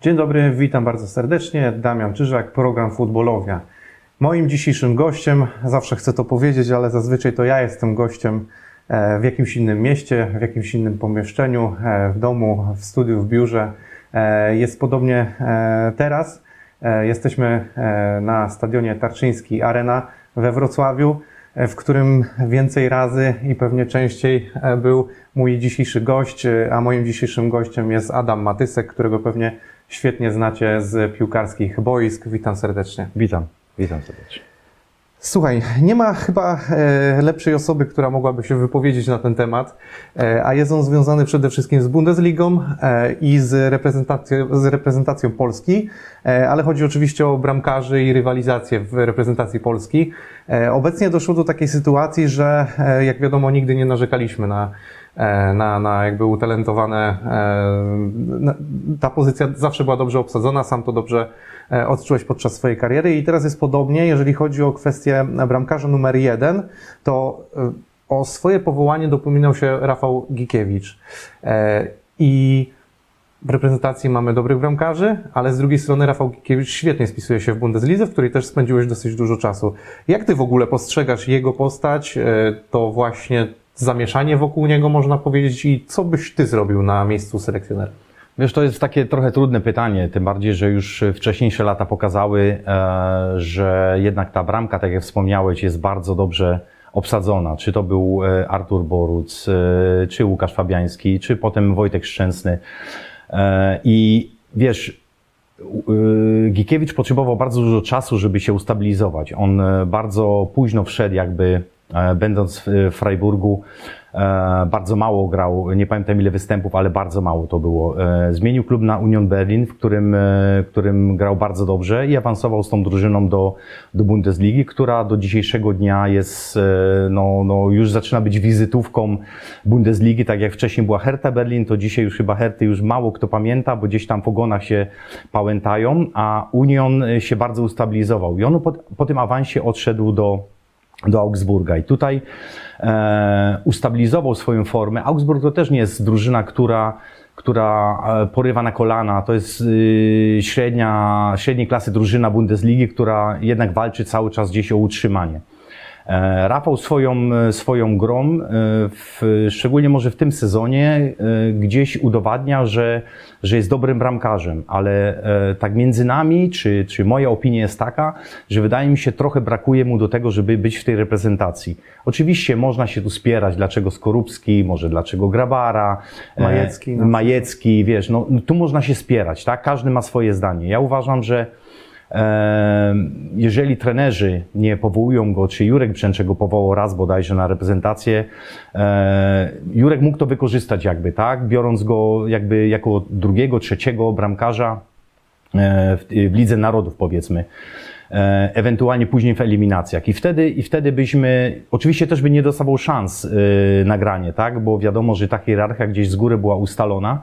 Dzień dobry, witam bardzo serdecznie. Damian Czyżak, program Futbolowia. Moim dzisiejszym gościem, zawsze chcę to powiedzieć, ale zazwyczaj to ja jestem gościem e, w jakimś innym mieście, w jakimś innym pomieszczeniu, e, w domu, w studiu, w biurze. E, jest podobnie teraz. Jesteśmy na stadionie Tarczyński Arena we Wrocławiu, w którym więcej razy i pewnie częściej był mój dzisiejszy gość, a moim dzisiejszym gościem jest Adam Matysek, którego pewnie świetnie znacie z piłkarskich boisk. Witam serdecznie. Witam, witam serdecznie. Słuchaj, nie ma chyba e, lepszej osoby, która mogłaby się wypowiedzieć na ten temat, e, a jest on związany przede wszystkim z Bundesligą e, i z reprezentacją, z reprezentacją Polski, ale chodzi oczywiście o bramkarzy i rywalizację w reprezentacji Polski. Obecnie doszło do takiej sytuacji, że jak wiadomo nigdy nie narzekaliśmy na na, na jakby utalentowane. E, ta pozycja zawsze była dobrze obsadzona, sam to dobrze e, odczułeś podczas swojej kariery i teraz jest podobnie, jeżeli chodzi o kwestię bramkarza numer jeden, to o swoje powołanie dopominał się Rafał Gikiewicz. I w reprezentacji mamy dobrych bramkarzy, ale z drugiej strony Rafał Gikiewicz świetnie spisuje się w Bundeslidze, w której też spędziłeś dosyć dużo czasu. Jak ty w ogóle postrzegasz jego postać, to właśnie zamieszanie wokół niego, można powiedzieć, i co byś ty zrobił na miejscu selekcjonera? Wiesz, to jest takie trochę trudne pytanie, tym bardziej, że już wcześniejsze lata pokazały, e, że jednak ta bramka, tak jak wspomniałeś, jest bardzo dobrze obsadzona. Czy to był e, Artur Boruc, e, czy Łukasz Fabiański, czy potem Wojtek Szczęsny. I wiesz, Gikiewicz potrzebował bardzo dużo czasu, żeby się ustabilizować. On bardzo późno wszedł jakby będąc w Freiburgu, e, bardzo mało grał, nie pamiętam ile występów, ale bardzo mało to było. E, zmienił klub na Union Berlin, w którym, w którym grał bardzo dobrze i awansował z tą drużyną do, do Bundesligi, która do dzisiejszego dnia jest, no, no już zaczyna być wizytówką Bundesligi, tak jak wcześniej była Hertha Berlin, to dzisiaj już chyba Herty już mało kto pamięta, bo gdzieś tam w ogonach się pałętają, a Union się bardzo ustabilizował i on po, po tym awansie odszedł do do Augsburga. I tutaj e, ustabilizował swoją formę. Augsburg to też nie jest drużyna, która, która e, porywa na kolana. To jest y, średnia, średniej klasy drużyna Bundesligi, która jednak walczy cały czas gdzieś o utrzymanie. E, Rafał swoją, e, swoją grą, e, w, szczególnie może w tym sezonie, gdzieś udowadnia, że, że jest dobrym bramkarzem, ale tak między nami, czy, czy moja opinia jest taka, że wydaje mi się trochę brakuje mu do tego, żeby być w tej reprezentacji. Oczywiście można się tu spierać, dlaczego Skorupski, może dlaczego Grabara, Majecki, Majecki wiesz, no, tu można się spierać, tak? Każdy ma swoje zdanie. Ja uważam, że jeżeli trenerzy nie powołują go, czy Jurek Brzęczek go powołał raz bodajże na reprezentację, e, Jurek mógł to wykorzystać jakby, tak? Biorąc go jakby jako drugiego, trzeciego bramkarza e, w Lidze Narodów powiedzmy. E, ewentualnie później w eliminacjach. I wtedy, I wtedy byśmy, oczywiście też by nie dostawał szans yy, nagranie, tak? Bo wiadomo, że ta hierarchia gdzieś z góry była ustalona.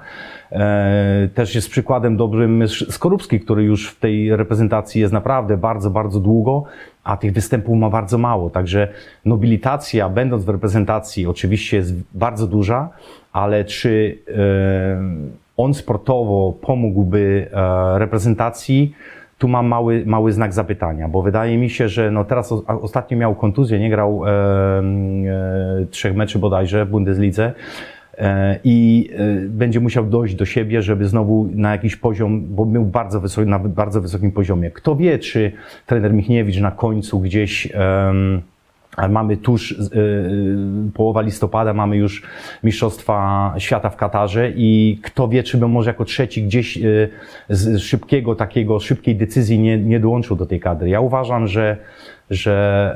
E, też jest przykładem dobrym Skorupski, który już w tej reprezentacji jest naprawdę bardzo, bardzo długo, a tych występów ma bardzo mało. Także nobilitacja, będąc w reprezentacji, oczywiście jest bardzo duża, ale czy on sportowo pomógłby reprezentacji, tu mam mały, mały znak zapytania, bo wydaje mi się, że no teraz ostatnio miał kontuzję, nie grał e, e, trzech meczy bodajże w Bundeslidze e, i e, będzie musiał dojść do siebie, żeby znowu na jakiś poziom, bo był bardzo wysoki, na bardzo wysokim poziomie. Kto wie, czy trener Michniewicz na końcu gdzieś Mamy tuż yy, połowa listopada, mamy już Mistrzostwa Świata w Katarze i kto wie, czy by może jako trzeci gdzieś yy, z szybkiego takiego, szybkiej decyzji nie, nie dołączył do tej kadry. Ja uważam, że, że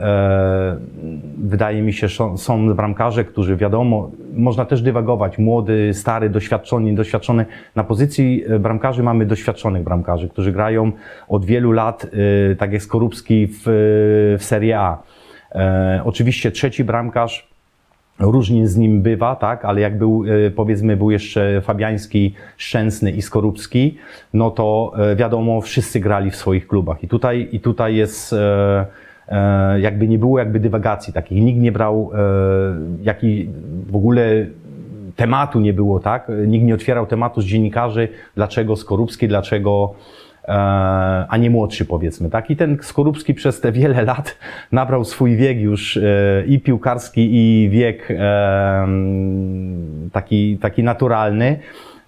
yy, wydaje mi się, że są bramkarze, którzy wiadomo, można też dywagować, młody, stary, doświadczony, niedoświadczony. Na pozycji bramkarzy mamy doświadczonych bramkarzy, którzy grają od wielu lat, tak jak Skorupski w, w Serie A E, oczywiście trzeci bramkarz Różnie z nim bywa, tak, ale jak był, e, powiedzmy, był jeszcze Fabiański, Szczęsny i Skorupski, no to e, wiadomo, wszyscy grali w swoich klubach. I tutaj, i tutaj jest, jakby nie było jakby dywagacji takich. Nikt nie brał, jaki w ogóle tematu nie było, tak? Nikt nie otwierał tematu z dziennikarzy, dlaczego Skorupski, dlaczego e, a nie młodszy powiedzmy, tak? I ten Skorupski przez te wiele lat nabrał swój wiek już e, i piłkarski i wiek e, taki, taki naturalny,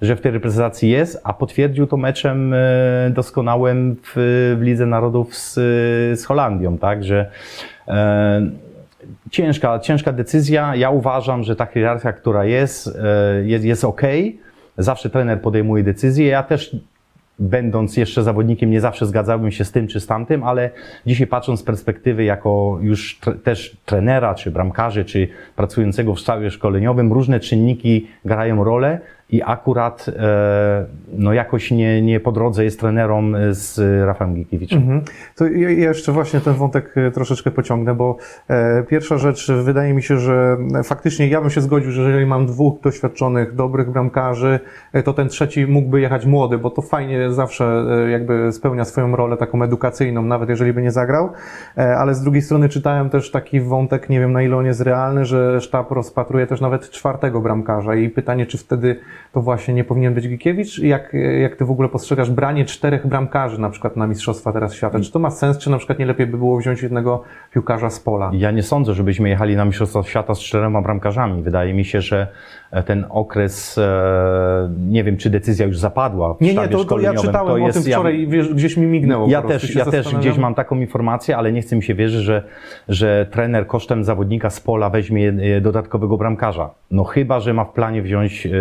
że w tej reprezentacji jest, a potwierdził to meczem e, doskonałym w, w Lidze Narodów z, z Holandią, tak? Że e, ciężka, ciężka decyzja. Ja uważam, że ta hierarchia, która jest, e, jest, jest ok. Zawsze trener podejmuje decyzje. Ja też będąc jeszcze zawodnikiem, nie zawsze zgadzałbym się z tym czy z tamtym, ale dzisiaj patrząc z perspektywy jako już też trenera, czy bramkarzy, czy pracującego w sztabie szkoleniowym, różne czynniki grają rolę i akurat e, no jakoś nie, nie po drodze jest trenerom z Rafałem Gikiewiczem. Mhm. To ja jeszcze właśnie ten wątek e, troszeczkę pociągnę, bo e, pierwsza rzecz, wydaje mi się, że faktycznie ja bym się zgodził, że jeżeli mam dwóch doświadczonych, dobrych bramkarzy, e, to ten trzeci mógłby jechać młody, bo to fajnie zawsze e, jakby spełnia swoją rolę taką edukacyjną, nawet jeżeli by nie zagrał, e, ale z drugiej strony czytałem też taki wątek, nie wiem na ile on jest realny, że sztab rozpatruje też nawet czwartego bramkarza i pytanie, czy wtedy to właśnie nie powinien być Gikiewicz? Jak, jak ty w ogóle postrzegasz branie czterech bramkarzy na przykład na Mistrzostwa teraz świata? Czy to ma sens, czy na przykład nie lepiej by było wziąć jednego piłkarza z pola? Ja nie sądzę, żebyśmy jechali na Mistrzostwa Świata z czterema bramkarzami. Wydaje mi się, że ten okres, e, nie wiem, czy decyzja już zapadła w Nie, nie, to, to ja czytałem To o jest- tym ja- wczoraj wiesz, gdzieś mi mignęło. Ja też, ja też gdzieś mam taką informację, ale nie chcę mi się wierzyć, że, że trener kosztem zawodnika z pola weźmie e, dodatkowego bramkarza. No chyba, że ma w planie wziąć e,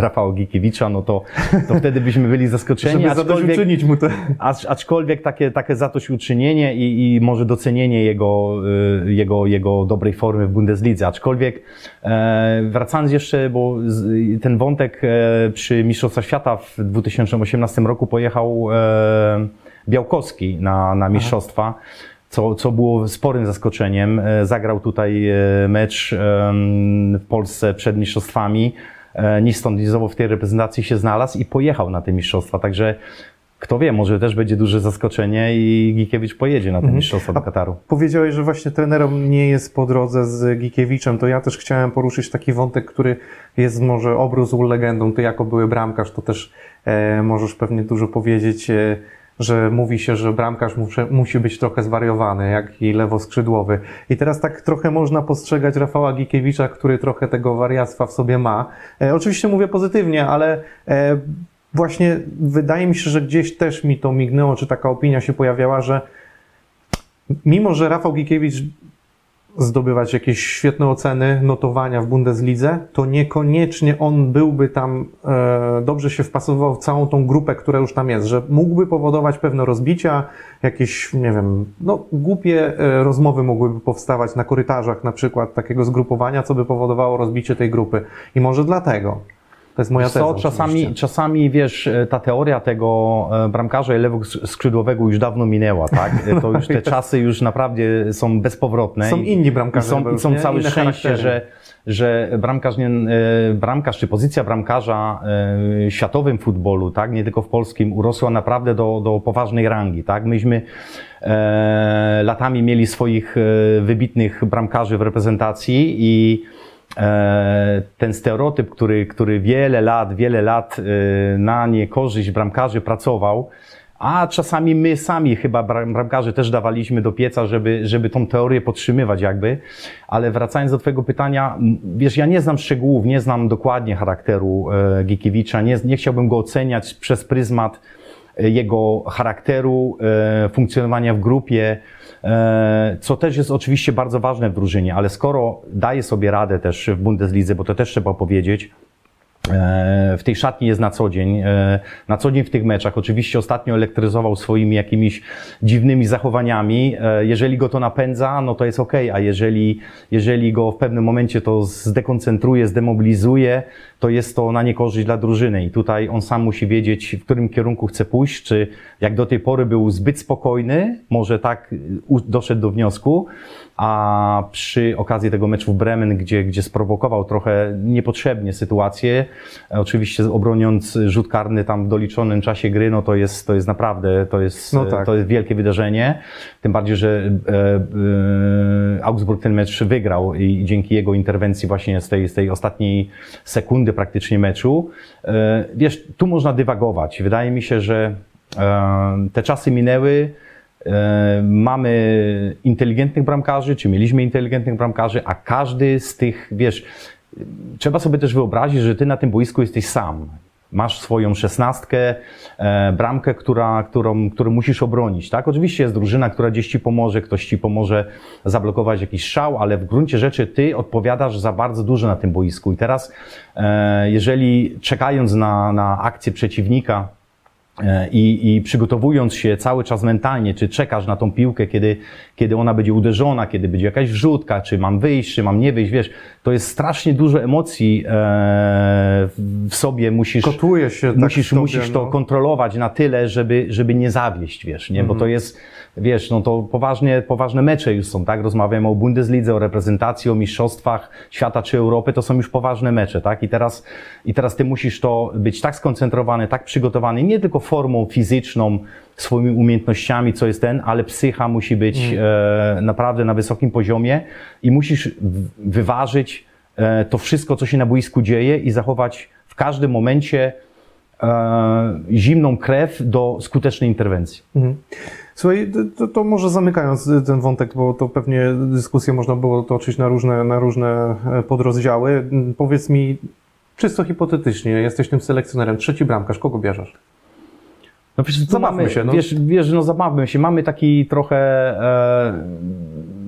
Rafała Gikiewicza, no to, to wtedy byśmy byli zaskoczeni. Żeby zadośćuczynić mu to. Acz, aczkolwiek takie, takie zadośćuczynienie i, i może docenienie jego, jego, jego dobrej formy w Bundeslidze. Aczkolwiek e, wracając jeszcze, bo ten wątek e, przy Mistrzostwach Świata w 2018 roku pojechał e, Białkowski na, na Mistrzostwa. Co, co było sporym zaskoczeniem. E, Zagrał tutaj mecz w Polsce przed mistrzostwami. Ni stąd, ni zowąd w tej reprezentacji się znalazł i pojechał na te mistrzostwa. Także kto wie, może też będzie duże zaskoczenie i Gikiewicz pojedzie na te mistrzostwa do Kataru. Powiedziałeś, że właśnie trenerom nie jest po drodze z Gikiewiczem, to ja też chciałem poruszyć taki wątek, który jest może obrósł legendą. Ty jako były bramkarz, to też e, możesz pewnie dużo powiedzieć, e, że mówi się, że bramkarz musi być trochę zwariowany, jak i lewoskrzydłowy. I teraz tak trochę można postrzegać Rafała Gikiewicza, który trochę tego wariactwa w sobie ma. E, oczywiście mówię pozytywnie, ale e, właśnie wydaje mi się, że gdzieś też mi to mignęło, czy taka opinia się pojawiała, że mimo że Rafał Gikiewicz zdobywać jakieś świetne oceny, notowania w Bundeslidze, to niekoniecznie on byłby tam, e, dobrze się wpasowywał w całą tą grupę, która już tam jest, że mógłby powodować pewne rozbicia, jakieś, nie wiem, no głupie e, rozmowy mogłyby powstawać na korytarzach na przykład takiego zgrupowania, co by powodowało rozbicie tej grupy. I może dlatego. To jest moja teza. Co, czasami, oczywiście. czasami, wiesz, ta teoria tego e, bramkarza i lewoskrzydłowego już dawno minęła, tak? To już te czasy już naprawdę są bezpowrotne. Są i- inni bramkarze I są, i są całe szczęście, że, że bramkarz, nie, e, bramkarz czy pozycja bramkarza e, w światowym futbolu, tak? Nie tylko w polskim, urosła naprawdę do, do poważnej rangi, tak? Myśmy e, latami mieli swoich e, wybitnych bramkarzy w reprezentacji i E, ten stereotyp, który, który wiele lat, wiele lat e, na niekorzyść bramkarzy pracował, a czasami my sami chyba bram- bramkarzy też dawaliśmy do pieca, żeby, żeby tą teorię podtrzymywać jakby. Ale wracając do Twojego pytania, wiesz, ja nie znam szczegółów, nie znam dokładnie charakteru e, Gikiewicza, nie, nie chciałbym go oceniać przez pryzmat e, jego charakteru, e, funkcjonowania w grupie, e, co też jest oczywiście bardzo ważne w drużynie, ale skoro daje sobie radę też w Bundeslidze, bo to też trzeba powiedzieć, e, w tej szatni jest na co dzień, e, na co dzień w tych meczach. Oczywiście ostatnio elektryzował swoimi jakimiś dziwnymi zachowaniami. E, Jeżeli go to napędza, no to jest ok, a jeżeli, jeżeli go w pewnym momencie to zdekoncentruje, zdemobilizuje, to jest to na niekorzyść dla drużyny. I tutaj on sam musi wiedzieć, w którym kierunku chce pójść, czy jak do tej pory był zbyt spokojny, może tak doszedł do wniosku, a przy okazji tego meczu w Bremen, gdzie, gdzie sprowokował trochę niepotrzebnie sytuację, oczywiście obroniąc rzut karny tam w doliczonym czasie gry, no to jest, to jest naprawdę, to jest, No tak. to jest wielkie wydarzenie. Tym bardziej, że e, e, Augsburg ten mecz wygrał i dzięki jego interwencji właśnie z tej, z tej ostatniej sekundy praktycznie meczu. E, wiesz, tu można dywagować. Wydaje mi się, że e, te czasy minęły. E, mamy inteligentnych bramkarzy, czy mieliśmy inteligentnych bramkarzy, a każdy z tych, wiesz, trzeba sobie też wyobrazić, że ty na tym boisku jesteś sam. Masz swoją szesnastkę, e, bramkę, która, którą, którą musisz obronić. Tak? Oczywiście jest drużyna, która gdzieś ci pomoże, ktoś ci pomoże zablokować jakiś szał, ale w gruncie rzeczy ty odpowiadasz za bardzo dużo na tym boisku. I teraz, e, jeżeli czekając na, na akcję przeciwnika, I, I przygotowując się cały czas mentalnie, czy czekasz na tą piłkę, kiedy, kiedy ona będzie uderzona, kiedy będzie jakaś wrzutka, czy mam wyjść, czy mam nie wyjść, wiesz, to jest strasznie dużo emocji e, w sobie, musisz, Kotuje się tak musisz, w tobie, musisz to no. kontrolować na tyle, żeby, żeby nie zawieść, wiesz, nie, bo to jest, wiesz, no to poważnie, poważne mecze już są, tak, rozmawiamy o Bundeslidze, o reprezentacji, o mistrzostwach świata czy Europy, to są już poważne mecze, tak, i teraz, i teraz ty musisz to być tak skoncentrowany, tak przygotowany, nie tylko formą fizyczną, swoimi umiejętnościami, co jest ten, ale psycha musi być e, naprawdę na wysokim poziomie i musisz wyważyć e, to wszystko, co się na boisku dzieje i zachować w każdym momencie e, zimną krew do skutecznej interwencji. Mhm. Słuchaj, to, to może zamykając ten wątek, bo to pewnie dyskusję można było toczyć na różne, na różne e, podrozdziały. Mm, Powiedz mi, czysto hipotetycznie, jesteś tym selekcjonerem, trzeci bramkarz, kogo bierzesz? No wiesz, co Zabawmy mamy, się, no. Wiesz, wiesz, no zabawmy się. Mamy taki trochę, e,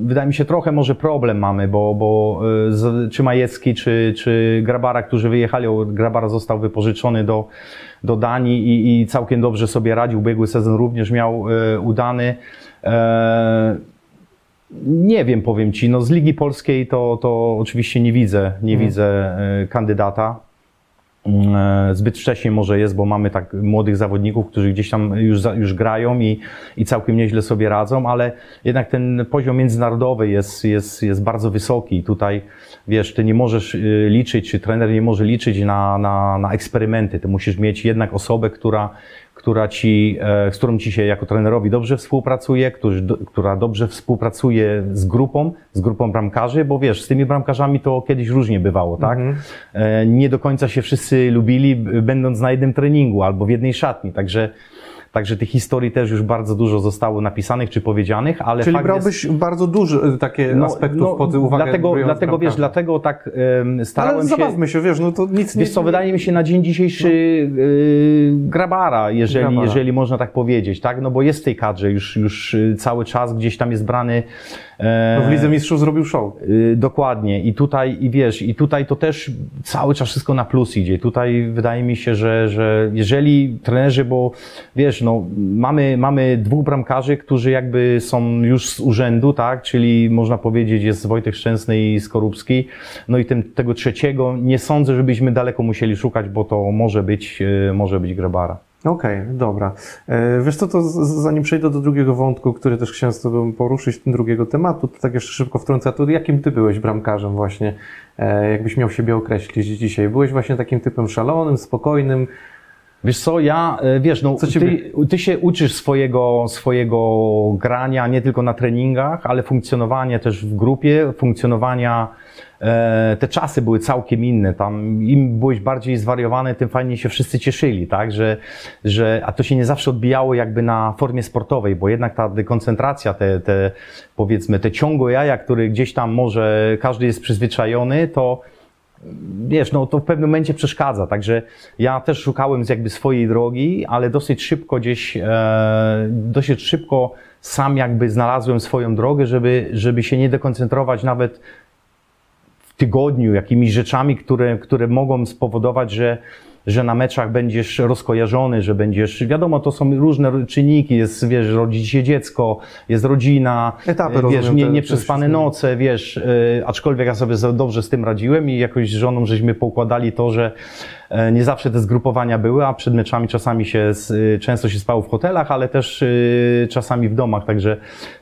wydaje mi się, trochę może problem mamy, bo, bo e, z, czy Majecki, czy, czy Grabara, którzy wyjechali, Grabara został wypożyczony do, do Danii i, i całkiem dobrze sobie radził. Ubiegły sezon również miał e, udany. E, nie wiem, powiem Ci, no z Ligi Polskiej to, to oczywiście nie widzę, nie widzę e, kandydata. E, Zbyt wcześnie może jest, bo mamy tak młodych zawodników, którzy gdzieś tam już, już grają i, i całkiem nieźle sobie radzą, ale jednak ten poziom międzynarodowy jest, jest, jest bardzo wysoki. Tutaj wiesz, ty nie możesz y, liczyć, czy trener nie może liczyć na, na, na eksperymenty. Ty musisz mieć jednak osobę, która, która ci, e, z którą ci się jako trenerowi dobrze współpracuje, którzy, do, która dobrze współpracuje z grupą, z grupą bramkarzy, bo wiesz, z tymi bramkarzami to kiedyś różnie bywało, tak? E, Nie do końca się wszyscy lubili, będąc na jednym treningu albo w jednej szatni, także Także tych historii też już bardzo dużo zostało napisanych czy powiedzianych, ale Czyli brałbyś jest, bardzo dużo y, takie aspektów pod uwagę. Dlatego, dlatego wiesz, dlatego tak um, starałem Ale się... zabawmy się, wiesz, no to nic Wiesz co, wydaje mi się na dzień dzisiejszy y, grabara, jeżeli, Grabara. jeżeli można tak powiedzieć, tak? No bo jest w tej kadrze już, już y, cały czas gdzieś tam jest brany. E, No w Lidze Mistrzów zrobił show. y, Dokładnie. I tutaj, i wiesz, i tutaj to też cały czas wszystko na plus idzie. Tutaj wydaje mi się, że, że jeżeli trenerzy, bo wiesz, no, mamy, mamy dwóch bramkarzy, którzy jakby są już z urzędu, tak? Czyli można powiedzieć, jest Wojtek Szczęsny i Skorupski. No i tym, tego trzeciego nie sądzę, żebyśmy daleko musieli szukać, bo to może być, y, może być Grabara. Okej, dobra. E, Wiesz co, to zanim przejdę do drugiego wątku, który też chciałem z Tobą poruszyć, drugiego tematu, to tak jeszcze szybko wtrącę, to jakim Ty byłeś bramkarzem właśnie, e, jakbyś miał siebie określić dzisiaj? Byłeś właśnie takim typem szalonym, spokojnym, Wiesz co, ja, e, wiesz, no, ty, ty się uczysz swojego, swojego grania nie tylko na treningach, ale funkcjonowania też w grupie, funkcjonowania, te czasy były całkiem inne, tam im byłeś bardziej zwariowany, tym fajniej się wszyscy cieszyli, tak, że, że, a to się nie zawsze odbijało jakby na formie sportowej, bo jednak ta dekoncentracja, te, te powiedzmy, te ciągłe jaja, które gdzieś tam może każdy jest przyzwyczajony, to wiesz, no to w pewnym momencie przeszkadza. Także ja też szukałem jakby swojej drogi, ale dosyć szybko gdzieś, e, dosyć szybko sam jakby znalazłem swoją drogę, żeby, żeby się nie dekoncentrować nawet tygodniu jakimiś rzeczami, które, które mogą spowodować, że, że na meczach będziesz rozkojarzony, że będziesz, wiadomo, to są różne czynniki, jest, wiesz, rodzi się dziecko, jest rodzina, Etapy, wiesz, rozumiem, nie, nieprzespane noce, wiesz, e, aczkolwiek ja sobie dobrze z tym radziłem i jakoś z żoną żeśmy poukładali to, że e, nie zawsze te zgrupowania były, a przed meczami czasami się, e, często się spało w hotelach, ale też e, czasami w domach, także,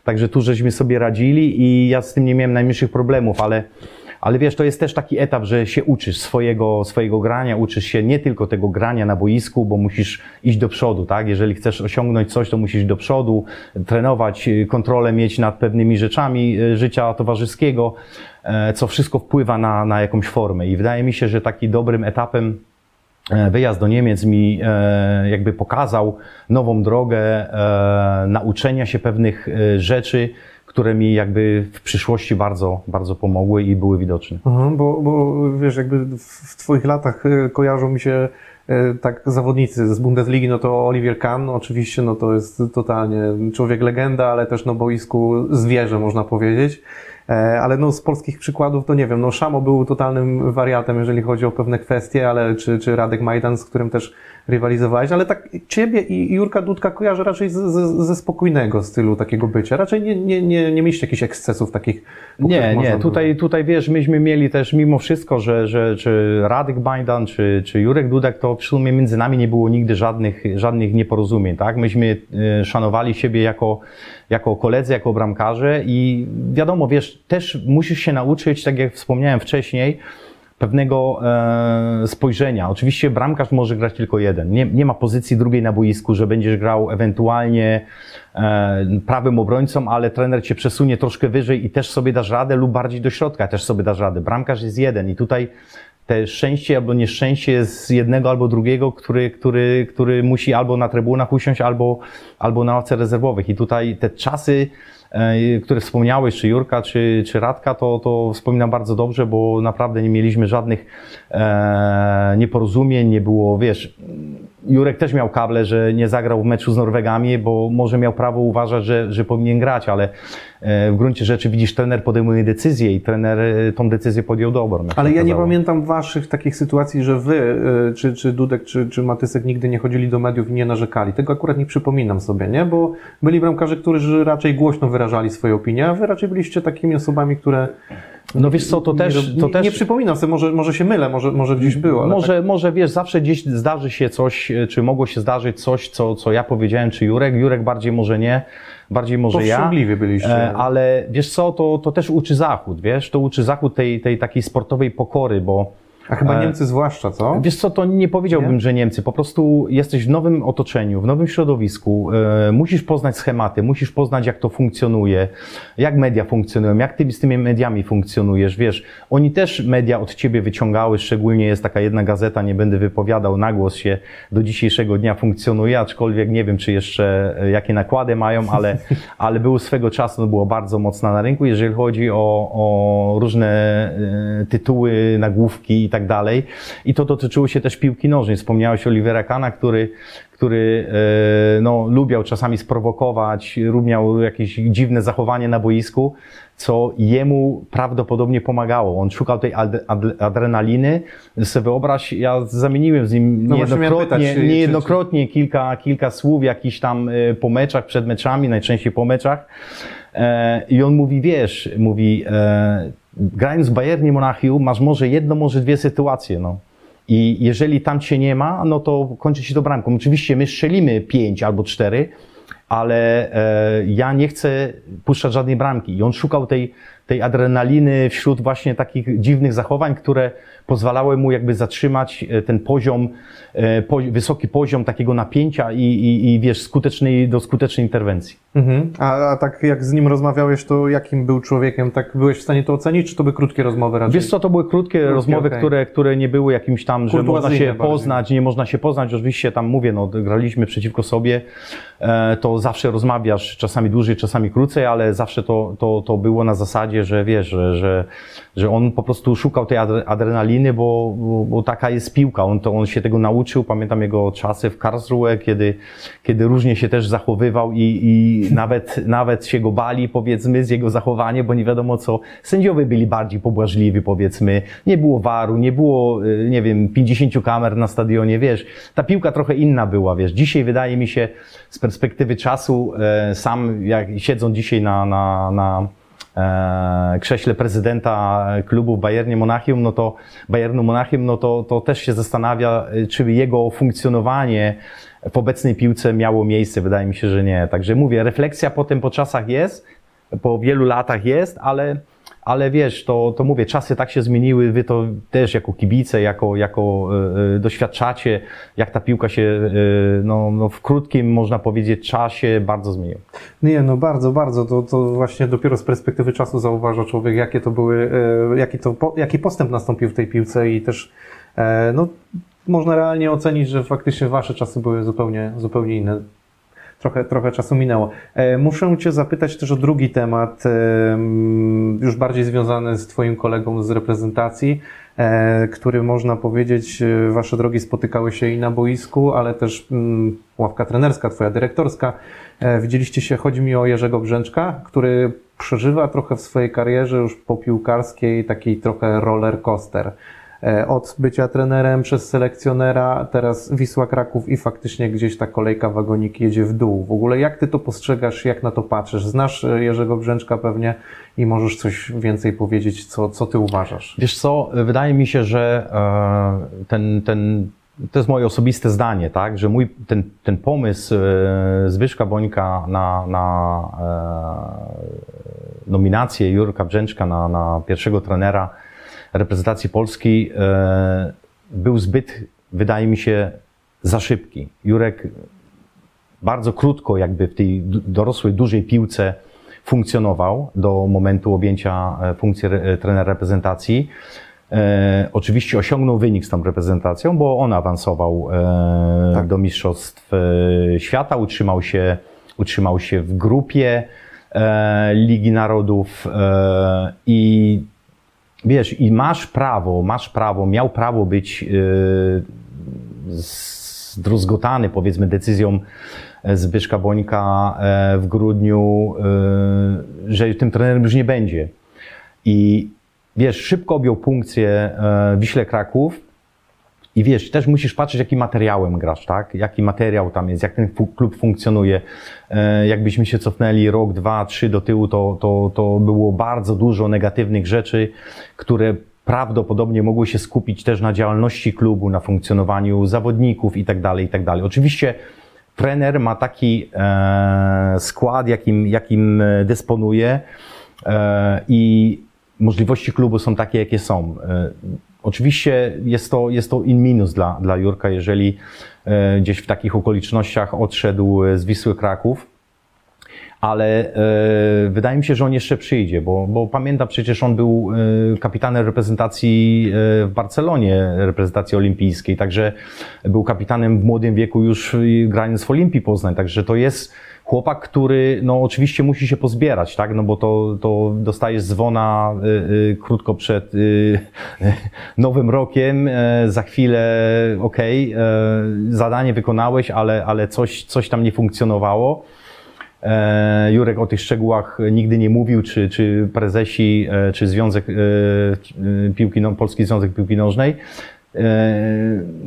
także tu żeśmy sobie radzili i ja z tym nie miałem najmniejszych problemów, ale ale wiesz, to jest też taki etap, że się uczysz swojego, swojego grania, uczysz się nie tylko tego grania na boisku, bo musisz iść do przodu, tak? Jeżeli chcesz osiągnąć coś, to musisz iść do przodu, trenować, y, kontrolę mieć nad pewnymi rzeczami y, życia towarzyskiego, e, co wszystko wpływa na, na jakąś formę. I wydaje mi się, że taki dobrym etapem e, wyjazd do Niemiec mi e, jakby pokazał nową drogę nauczenia się pewnych rzeczy, które mi jakby w przyszłości bardzo, bardzo pomogły i były widoczne. Aha, bo, bo wiesz, jakby w, w Twoich latach e, kojarzą mi się e, tak zawodnicy z Bundesligi, no to Olivier Kahn, oczywiście, no to jest totalnie człowiek legenda, ale też na boisku zwierzę, można powiedzieć. E, Ale no z polskich przykładów to nie wiem, no Szamo był totalnym wariatem, jeżeli chodzi o pewne kwestie, ale czy, czy Radek Majdan, z którym też rywalizowałeś, ale tak Ciebie i Jurka Dudka kojarzę raczej z, z, ze spokojnego stylu takiego bycia. Raczej nie, nie, nie, nie mieliście jakichś ekscesów takich. Nie, nie, było- tutaj, tutaj wiesz, myśmy mieli też mimo wszystko, że, że czy Radek Bajdan, czy, czy Jurek Dudek, to w sumie między nami nie było nigdy żadnych, żadnych nieporozumień, tak? Myśmy e, szanowali siebie jako, jako koledzy, jako bramkarze i wiadomo, wiesz, też musisz się nauczyć, tak jak wspomniałem wcześniej, pewnego e, spojrzenia. Oczywiście bramkarz może grać tylko jeden. Nie, nie ma pozycji drugiej na boisku, że będziesz grał ewentualnie e, prawym obrońcą, ale trener cię przesunie troszkę wyżej i też sobie dasz radę lub bardziej do środka też sobie dasz radę. Bramkarz jest jeden i tutaj te szczęście albo nieszczęście z jednego albo drugiego, który, który, który musi albo na trybunach usiąść, albo, albo na ławce rezerwowych. I tutaj te czasy, e, które wspomniałeś, czy Jurka, czy, czy Radka, to, to wspominam bardzo dobrze, bo naprawdę nie mieliśmy żadnych e, nieporozumień, nie było, wiesz, Jurek też miał kable, że nie zagrał w meczu z Norwegami, bo może miał prawo uważać, że, że powinien grać, ale e, w gruncie rzeczy widzisz, trener podejmuje decyzję i trener e, tą decyzję podjął dobrą. Ale ja nie pamiętam waszych takich sytuacji, że wy, y, czy, czy Dudek, czy, czy Matysek nigdy nie chodzili do mediów i nie narzekali. Tego akurat nie przypominam sobie, nie? Bo byli bramkarze, którzy raczej głośno wyrażali swoje opinie, a wy raczej byliście takimi osobami, które... No wiesz co, to też, to nie, też nie przypominam sobie, może, może się mylę, może, może gdzieś było, ale może, tak, może wiesz, zawsze gdzieś zdarzy się coś, e, czy mogło się zdarzyć coś, co, co ja powiedziałem, czy Jurek. Jurek bardziej może nie, bardziej może ja. byliście. E, ale wiesz co, to, to też uczy Zachód, wiesz, to uczy Zachód tej, tej takiej sportowej pokory, bo A chyba e, Niemcy zwłaszcza, co? Wiesz co, to nie powiedziałbym, Nie? że Niemcy. Po prostu jesteś w nowym otoczeniu, w nowym środowisku. E, musisz poznać schematy, musisz poznać, jak to funkcjonuje, jak media funkcjonują, jak ty z tymi mediami funkcjonujesz. Wiesz, oni też media od ciebie wyciągały, szczególnie jest taka jedna gazeta, nie będę wypowiadał, na głos się do dzisiejszego dnia funkcjonuje, aczkolwiek nie wiem, czy jeszcze e, jakie nakłady mają, ale, ale było swego czasu, no było bardzo mocna na rynku, jeżeli chodzi o, o różne tytuły, nagłówki i tak dalej. I to dotyczyło się też piłki nożnej. Wspomniałeś Olivera Kana, który, który e, no, lubiał czasami sprowokować, miał jakieś dziwne zachowanie na boisku, co jemu prawdopodobnie pomagało. On szukał tej ad, ad, adrenaliny. Sobie wyobraź, ja zamieniłem z nim No niejednokrotnie, niejednokrotnie kilka, kilka słów jakiś tam e, po meczach, przed meczami, najczęściej po meczach. E, I on mówi, wiesz, mówi, grając w Bayernie Monachium masz może jedno, może dwie sytuacje, no. I jeżeli tam cię nie ma, no to kończy się to bramką. Oczywiście my strzelimy pięć albo cztery, ale e, ja nie chcę puszczać żadnej bramki. I on szukał tej, tej adrenaliny wśród właśnie takich dziwnych zachowań, które pozwalały mu jakby zatrzymać e, ten poziom, e, wysoki poziom takiego napięcia i, i, i wiesz, skutecznej, do skutecznej interwencji. Mhm. A, a tak jak z nim rozmawiałeś, to jakim był człowiekiem? Tak byłeś w stanie to ocenić, czy to były krótkie rozmowy raczej? Wiesz co, to były krótkie rozmowy, okej. które, które nie były jakimś tam, że można się poznać, nie można się poznać. Oczywiście tam mówię, no graliśmy przeciwko sobie, e, to zawsze rozmawiasz, czasami dłużej, czasami krócej, ale zawsze to, to, to było na zasadzie, że wiesz, że, że, że on po prostu szukał tej adre- adrenaliny, bo, bo, bo taka jest piłka. On, to, on się tego nauczył. Pamiętam jego czasy w Karlsruhe, kiedy, kiedy różnie się też zachowywał i, i nawet, nawet się go bali, powiedzmy, z jego zachowania, bo nie wiadomo co. Sędziowie byli bardziej pobłażliwi, powiedzmy. Nie było waru, nie było, y, nie wiem, 50 kamer na stadionie, wiesz. Ta piłka trochę inna była, wiesz. Dzisiaj wydaje mi się, z perspektywy czasu, e, sam jak siedząc dzisiaj na, na, na krześle prezydenta klubu Bayernie Monachium, no to Bayernu Monachium, no to, to też się zastanawia, y, czy jego funkcjonowanie w obecnej piłce miało miejsce. Wydaje mi się, że nie. Także mówię, refleksja potem po czasach jest, po wielu latach jest, ale, ale wiesz, to, to mówię, czasy tak się zmieniły, wy to też jako kibice, jako, jako e, e, doświadczacie, jak ta piłka się e, no, no w krótkim, można powiedzieć, czasie bardzo zmieniła. Nie, no bardzo, bardzo. To, to właśnie dopiero z perspektywy czasu zauważa człowiek, jakie to były, e, jaki, to, po- jaki postęp nastąpił w tej piłce i też e, no, można realnie ocenić, że faktycznie wasze czasy były zupełnie, zupełnie inne. Trochę, trochę czasu minęło. E, Muszę Cię zapytać też o drugi temat, e, m, już bardziej związany z Twoim kolegą z reprezentacji, e, który można powiedzieć, Wasze drogi spotykały się i na boisku, ale też mm, ławka trenerska, Twoja dyrektorska. Widzieliście się, chodzi mi o Jerzego Brzęczka, który przeżywa trochę w swojej karierze już popiłkarskiej taki trochę roller coaster. E, Od bycia trenerem przez selekcjonera, teraz Wisła Kraków i faktycznie gdzieś ta kolejka wagonik jedzie w dół. W ogóle jak ty to postrzegasz, jak na to patrzysz? Znasz e, Jerzego Brzęczka pewnie i możesz coś więcej powiedzieć, co, co ty uważasz. Wiesz co, wydaje mi się, że e, ten, ten, to jest moje osobiste zdanie, tak, że mój, ten, ten pomysł Zbyszka Bońka na, na nominację Jurka Brzęczka na, na pierwszego trenera reprezentacji Polski e, był zbyt, wydaje mi się, za szybki. Jurek bardzo krótko jakby w tej dorosłej, dużej piłce funkcjonował do momentu objęcia e, funkcji re, trenera reprezentacji. E, oczywiście osiągnął wynik z tą reprezentacją, bo on awansował e, Tak. do Mistrzostw e, Świata, utrzymał się, utrzymał się w grupie e, Ligi Narodów i wiesz, i masz prawo, masz prawo, miał prawo być yy, zdruzgotany, powiedzmy, decyzją e, Zbyszka Bońka e, w grudniu, że tym trenerem już nie będzie. I wiesz, szybko objął funkcję Wiśle Kraków, i wiesz, też musisz patrzeć, jakim materiałem grasz, tak? Jaki materiał tam jest, jak ten klub funkcjonuje. E, jakbyśmy się cofnęli rok, dwa, trzy do tyłu, to, to, to było bardzo dużo negatywnych rzeczy, które prawdopodobnie mogły się skupić też na działalności klubu, na funkcjonowaniu zawodników i tak dalej, i tak dalej. Oczywiście trener ma taki e, skład, jakim, jakim e, dysponuje e, i możliwości klubu są takie, jakie są. E, Oczywiście jest to, jest to in minus dla, dla Jurka, jeżeli e, gdzieś w takich okolicznościach odszedł e, z Wisły Kraków, ale e, wydaje mi się, że on jeszcze przyjdzie, bo, bo pamiętam przecież on był kapitanem reprezentacji w Barcelonie, reprezentacji olimpijskiej, także był kapitanem w młodym wieku już grając w Olimpii Poznań, także to jest chłopak, który no oczywiście musi się pozbierać, tak, no bo to, to dostajesz dzwona y, y, krótko przed y, nowym rokiem, e, za chwilę okej, e, zadanie wykonałeś, ale, ale coś, coś tam nie funkcjonowało. E, Jurek o tych szczegółach nigdy nie mówił, czy, czy prezesi, czy Związek Piłki, no, Polski Związek Piłki Nożnej. E,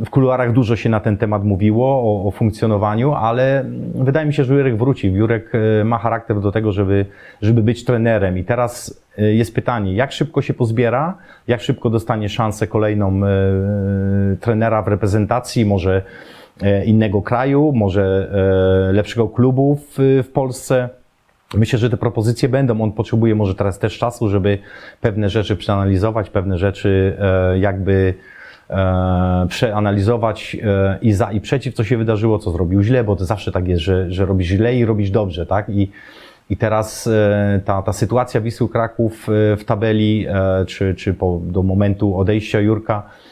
W kuluarach dużo się na ten temat mówiło, o, o funkcjonowaniu, ale wydaje mi się, że Jurek wróci. Jurek e, ma charakter do tego, żeby, żeby być trenerem. I teraz e, jest pytanie, jak szybko się pozbiera, jak szybko dostanie szansę kolejną trenera w reprezentacji, może innego kraju, może lepszego klubu w, w Polsce. Myślę, że te propozycje będą. On potrzebuje może teraz też czasu, żeby pewne rzeczy przeanalizować, pewne rzeczy jakby przeanalizować e, i za i przeciw, co się wydarzyło, co zrobił źle, bo to zawsze tak jest, że, że robisz źle i robisz dobrze, tak? I, i teraz e, ta, ta sytuacja Wisły Kraków e, w tabeli, e, czy, czy po, do momentu odejścia Jurka, e,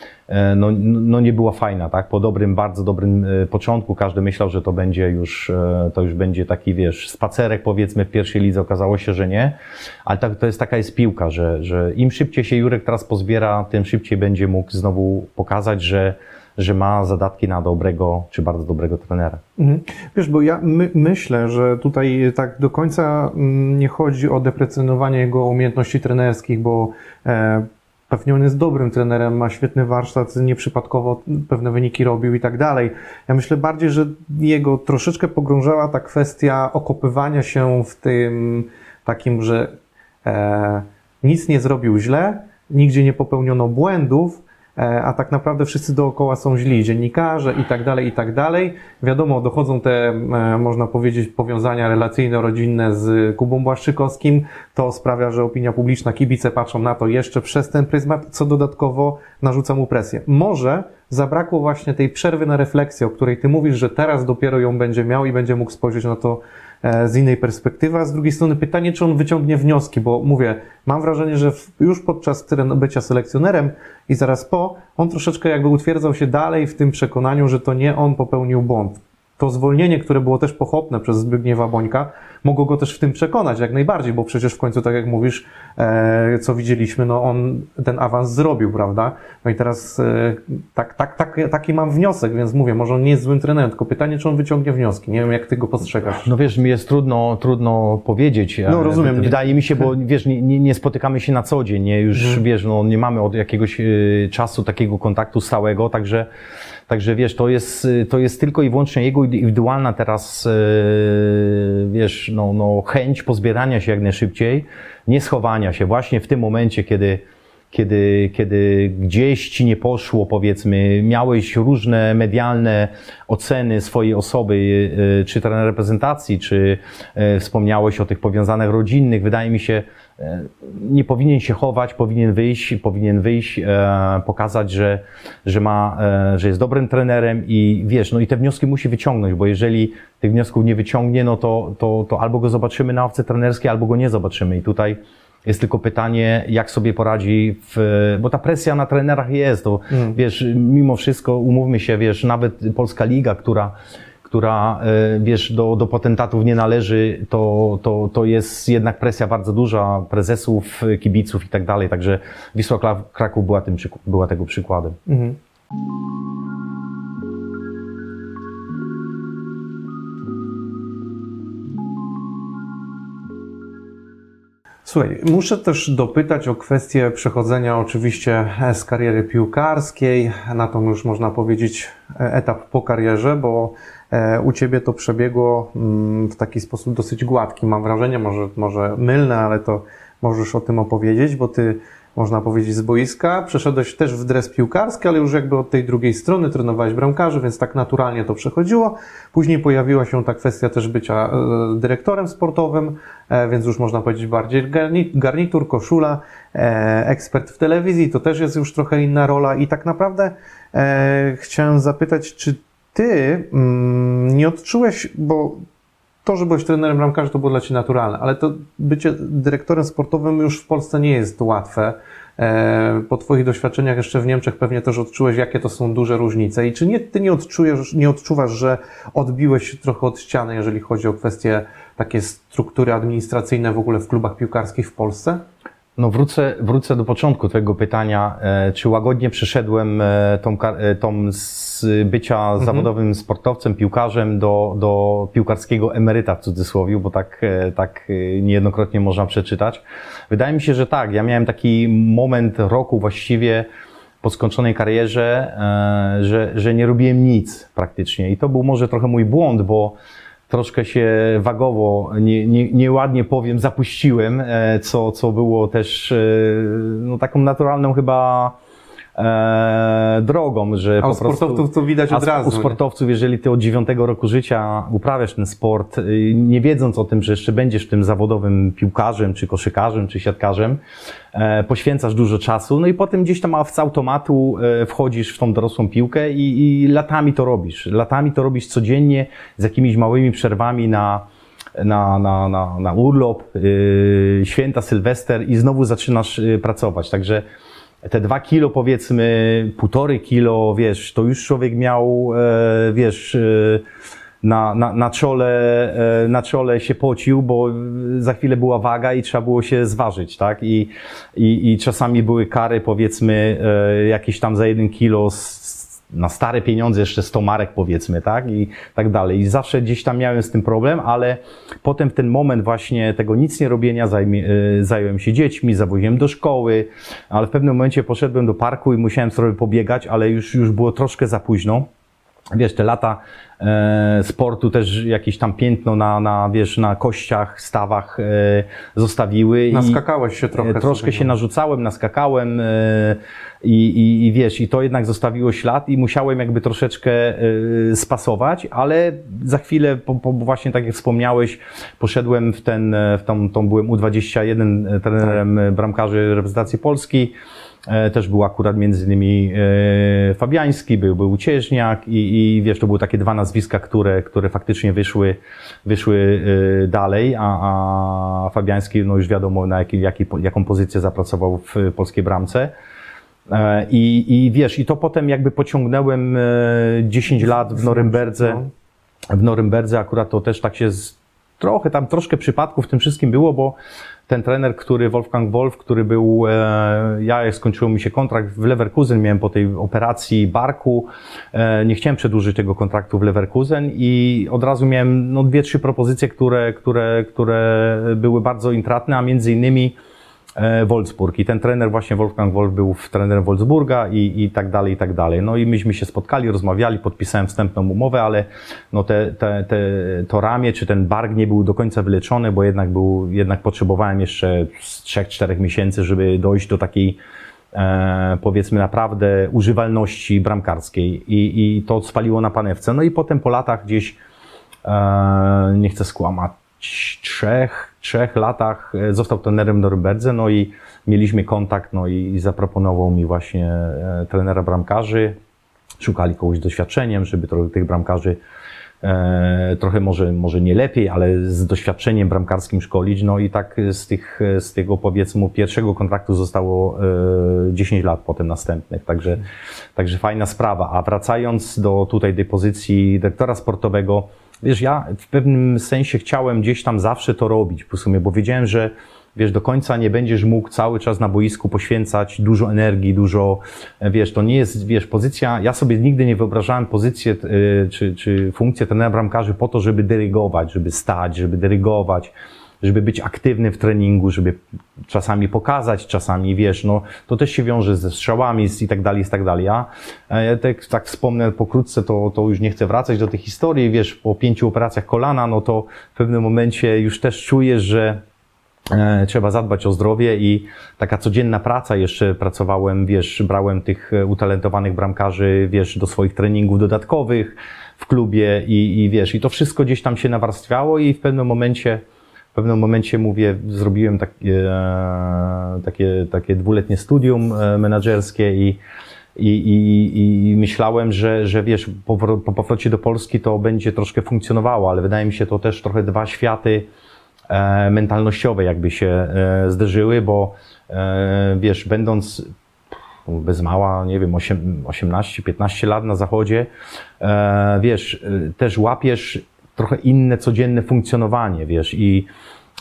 no, no nie była fajna, tak? Po dobrym, bardzo dobrym e, początku każdy myślał, że to będzie już, e, to już będzie taki, wiesz, spacerek powiedzmy w pierwszej lidze, okazało się, że nie, ale tak, to jest taka jest piłka, że, że im szybciej się Jurek teraz pozbiera, tym szybciej będzie mógł znowu pokazać, że, że ma zadatki na dobrego, czy bardzo dobrego trenera. Mhm. Wiesz, bo ja my, myślę, że tutaj tak do końca mm, nie chodzi o deprecjonowanie jego umiejętności trenerskich, bo e, pewnie on jest dobrym trenerem, ma świetny warsztat, nieprzypadkowo pewne wyniki robił i tak dalej. Ja myślę bardziej, że jego troszeczkę pogrążała ta kwestia okopywania się w tym takim, że e, nic nie zrobił źle, nigdzie nie popełniono błędów, a tak naprawdę wszyscy dookoła są źli, dziennikarze i tak dalej, i tak dalej. Wiadomo, dochodzą te, e, można powiedzieć, powiązania relacyjno-rodzinne z Kubą Błaszczykowskim. To sprawia, że opinia publiczna, kibice patrzą na to jeszcze przez ten pryzmat, co dodatkowo narzuca mu presję. Może zabrakło właśnie tej przerwy na refleksję, o której ty mówisz, że teraz dopiero ją będzie miał i będzie mógł spojrzeć na to e, z innej perspektywy, a z drugiej strony pytanie, czy on wyciągnie wnioski, bo mówię, mam wrażenie, że już podczas bycia selekcjonerem i zaraz po, on troszeczkę jakby utwierdzał się dalej w tym przekonaniu, że to nie on popełnił błąd. To zwolnienie, które było też pochopne przez Zbigniewa Bońka, mogło go też w tym przekonać jak najbardziej, bo przecież w końcu, tak jak mówisz, e, co widzieliśmy, no on ten awans zrobił, prawda? No i teraz e, tak, tak, tak, taki mam wniosek, więc mówię, może on nie jest złym trenerem, tylko pytanie, czy on wyciągnie wnioski. Nie wiem, jak ty go postrzegasz. No wiesz, mi jest trudno, trudno powiedzieć. No, rozumiem. Wydaje mi się, bo wiesz, nie, nie, spotykamy się na co dzień, nie, już Mhm. wiesz, no nie mamy od jakiegoś e, czasu takiego kontaktu stałego, także, także wiesz, to jest, e, to jest tylko i wyłącznie jego indywidualna teraz, e, wiesz, no, no chęć pozbierania się jak najszybciej, nie schowania się. Właśnie w tym momencie, kiedy kiedy, kiedy gdzieś ci nie poszło, powiedzmy, miałeś różne medialne oceny swojej osoby, y, czy na reprezentacji, czy y, wspomniałeś o tych powiązanych rodzinnych, wydaje mi się, y, nie powinien się chować, powinien wyjść, powinien wyjść, e, pokazać, że, że ma, e, że jest dobrym trenerem i wiesz, no i te wnioski musi wyciągnąć, bo jeżeli tych wniosków nie wyciągnie, no to, to, to albo go zobaczymy na ławce trenerskiej, albo go nie zobaczymy i tutaj jest tylko pytanie, jak sobie poradzi, w, bo ta presja na trenerach jest. To, Mm. Wiesz, mimo wszystko, umówmy się, wiesz, nawet Polska Liga, która, która e, wiesz, do, do potentatów nie należy, to, to, to jest jednak presja bardzo duża prezesów, kibiców i tak dalej. Także Wisła Kraków była, tym, była tego przykładem. Mhm. Słuchaj, muszę też dopytać o kwestię przechodzenia oczywiście z kariery piłkarskiej na tą już można powiedzieć e, etap po karierze, bo u Ciebie to przebiegło mm, w taki sposób dosyć gładki. Mam wrażenie, może, może mylne, ale to możesz o tym opowiedzieć, bo Ty można powiedzieć, z boiska. Przeszedłeś też w dres piłkarski, ale już jakby od tej drugiej strony trenowałeś bramkarzy, więc tak naturalnie to przechodziło. Później pojawiła się ta kwestia też bycia e, dyrektorem sportowym, e, więc już można powiedzieć bardziej garni- garnitur, koszula, e, ekspert w telewizji, to też jest już trochę inna rola i tak naprawdę e, chciałem zapytać, czy ty mm, nie odczułeś, bo to, że byłeś trenerem bramkarzy, to było dla Ciebie naturalne, ale to bycie dyrektorem sportowym już w Polsce nie jest łatwe. E, Po Twoich doświadczeniach jeszcze w Niemczech pewnie też odczułeś, jakie to są duże różnice. I czy nie, Ty nie odczujesz, nie odczuwasz, że odbiłeś się trochę od ściany, jeżeli chodzi o kwestie takie struktury administracyjne w ogóle w klubach piłkarskich w Polsce? No wrócę, wrócę do początku tego pytania. E, Czy łagodnie przeszedłem e, tą, e, tą z bycia zawodowym sportowcem, piłkarzem do, do piłkarskiego emeryta w cudzysłowie, bo tak, tak niejednokrotnie można przeczytać. Wydaje mi się, że tak. Ja miałem taki moment roku właściwie po skończonej karierze, że, że nie robiłem nic praktycznie. I to był może trochę mój błąd, bo troszkę się wagowo, nie, nie, nieładnie powiem, zapuściłem, e, co, co było też e, no, taką naturalną chyba e, drogą, że A u sportowców to widać od razu. U sportowców, jeżeli ty od dziewiątego roku życia uprawiasz ten sport, y, nie wiedząc o tym, że jeszcze będziesz tym zawodowym piłkarzem, czy koszykarzem, czy siatkarzem, e, poświęcasz dużo czasu, no i potem gdzieś tam z automatu e, wchodzisz w tą dorosłą piłkę i, i latami to robisz. Latami to robisz codziennie z jakimiś małymi przerwami na, na, na, na, na urlop, yy, święta, sylwester i znowu zaczynasz yy, pracować. Także te dwa kilo powiedzmy, półtory kilo, wiesz, to już człowiek miał, e, wiesz, e, na, na, na, czole, e, na czole się pocił, bo za chwilę była waga i trzeba było się zważyć, tak? I, i, i czasami były kary, powiedzmy, jakieś tam za jeden kilo z, na stare pieniądze jeszcze 100 marek powiedzmy, tak? I tak dalej. I zawsze gdzieś tam miałem z tym problem, ale potem w ten moment właśnie tego nic nie robienia zajmie, e, zająłem się dziećmi, zawoziłem do szkoły, ale w pewnym momencie poszedłem do parku i musiałem sobie pobiegać, ale już, już było troszkę za późno. Wiesz, te lata e, sportu też jakieś tam piętno na, na, wiesz, na kościach, stawach e, zostawiły. Naskakałeś się trochę. E, Troszkę się narzucałem, naskakałem e, i, i, i wiesz, i to jednak zostawiło ślad i musiałem jakby troszeczkę e, spasować, ale za chwilę, po, po, właśnie tak jak wspomniałeś, poszedłem w ten, e, w tą, tą byłem U21 trenerem e, bramkarzy reprezentacji Polski. E, Też był akurat między innymi e, Fabiański, był, był Cieżniak i, i wiesz, to były takie dwa nazwiska, które, które faktycznie wyszły, wyszły e, dalej, a, a Fabiański, no już wiadomo na jaki, jaki, jaką pozycję zapracował w polskiej bramce. I, I wiesz, i to potem jakby pociągnąłem e, 10 lat w Norymberdze. No. W Norymberdze akurat to też tak się z, trochę tam, troszkę przypadków w tym wszystkim było, bo ten trener, który, Wolfgang Wolf, który był, e, ja jak skończył mi się kontrakt w Leverkusen, miałem po tej operacji barku, e, nie chciałem przedłużyć tego kontraktu w Leverkusen i od razu miałem no, dwie, trzy propozycje, które, które, które były bardzo intratne, a między innymi Wolfsburg. I ten trener, właśnie Wolfgang Wolf, był trenerem Wolfsburga i, i tak dalej, i tak dalej. No i myśmy się spotkali, rozmawiali, podpisałem wstępną umowę, ale no te, te, te, to ramię czy ten bark nie był do końca wyleczony, bo jednak był, jednak potrzebowałem jeszcze z 3-4 miesięcy, żeby dojść do takiej e, powiedzmy naprawdę używalności bramkarskiej i, i to spaliło na panewce. No i potem po latach gdzieś e, nie chcę skłamać, trzech, trzech latach e, został trenerem Norymberdze, no i mieliśmy kontakt, no i, zaproponował mi właśnie e, trenera bramkarzy. Szukali kogoś z doświadczeniem, żeby trochę tych bramkarzy e, trochę może, może nie lepiej, ale z doświadczeniem bramkarskim szkolić. No i tak z, tych, z tego powiedzmy pierwszego kontraktu zostało e, 10 lat potem następnych. Także, także fajna sprawa. A wracając do tutaj tej pozycji dyrektora sportowego, wiesz, ja w pewnym sensie chciałem gdzieś tam zawsze to robić w sumie, bo wiedziałem, że wiesz, do końca nie będziesz mógł cały czas na boisku poświęcać dużo energii, dużo, e, wiesz, to nie jest, wiesz, pozycja, ja sobie nigdy nie wyobrażałem pozycję, y, czy, czy funkcję trenera bramkarzy po to, żeby dyrygować, żeby stać, żeby dyrygować, żeby być aktywny w treningu, żeby czasami pokazać, czasami, wiesz, no, to też się wiąże ze strzałami z- i tak dalej, i tak dalej. Ja, e, tak, tak wspomnę pokrótce, to, to już nie chcę wracać do tej historii, wiesz, po pięciu operacjach kolana, no to w pewnym momencie już też czujesz, że e, trzeba zadbać o zdrowie i taka codzienna praca, jeszcze pracowałem, wiesz, brałem tych e, utalentowanych bramkarzy, wiesz, do swoich treningów dodatkowych w klubie i, i wiesz, i to wszystko gdzieś tam się nawarstwiało i w pewnym momencie w pewnym momencie mówię, zrobiłem takie, e, takie, takie dwuletnie studium e, menedżerskie i, i, i, i myślałem, że, że wiesz, po, po powrocie do Polski to będzie troszkę funkcjonowało, ale wydaje mi się to też trochę dwa światy e, mentalnościowe jakby się zderzyły, bo wiesz, będąc bez mała, nie wiem, 18-15 lat na zachodzie, wiesz, też łapiesz trochę inne codzienne funkcjonowanie, wiesz, i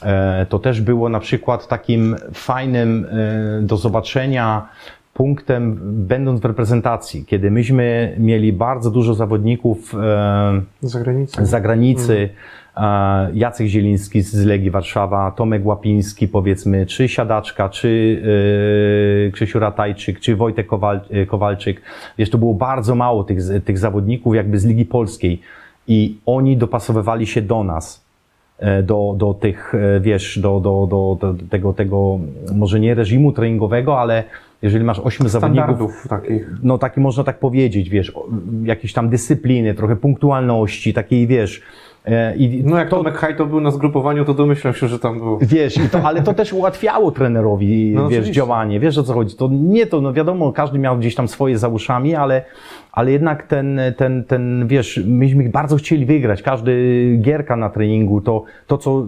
e, to też było na przykład takim fajnym e, do zobaczenia punktem, będąc w reprezentacji, kiedy myśmy mieli bardzo dużo zawodników e, Z zagranicy. z zagranicy, e, Jacek Zieliński z Legii Warszawa, Tomek Łapiński powiedzmy, czy Siadaczka, czy Krzysiu Ratajczyk, czy Wojtek Kowal, Kowalczyk. Wiesz, to było bardzo mało tych, tych zawodników jakby z Ligi Polskiej i oni dopasowywali się do nas e, do, do tych, e, wiesz, do, do, do, do tego, tego, może nie reżimu treningowego, ale jeżeli masz ośmiu zawodników, Standardów takich. no taki można tak powiedzieć, wiesz, jakiejś tam dyscypliny, trochę punktualności, takiej, wiesz, I No jak to, Tomek Hajto był na zgrupowaniu, to domyślam się, że tam był. Wiesz, i to, ale to też ułatwiało trenerowi, No wiesz, oczywiście. działanie. Wiesz o co chodzi? To nie to, no wiadomo, każdy miał gdzieś tam swoje za uszami, ale, ale jednak ten, ten, ten, wiesz, myśmy bardzo chcieli wygrać. Każdy gierka na treningu, to, to co,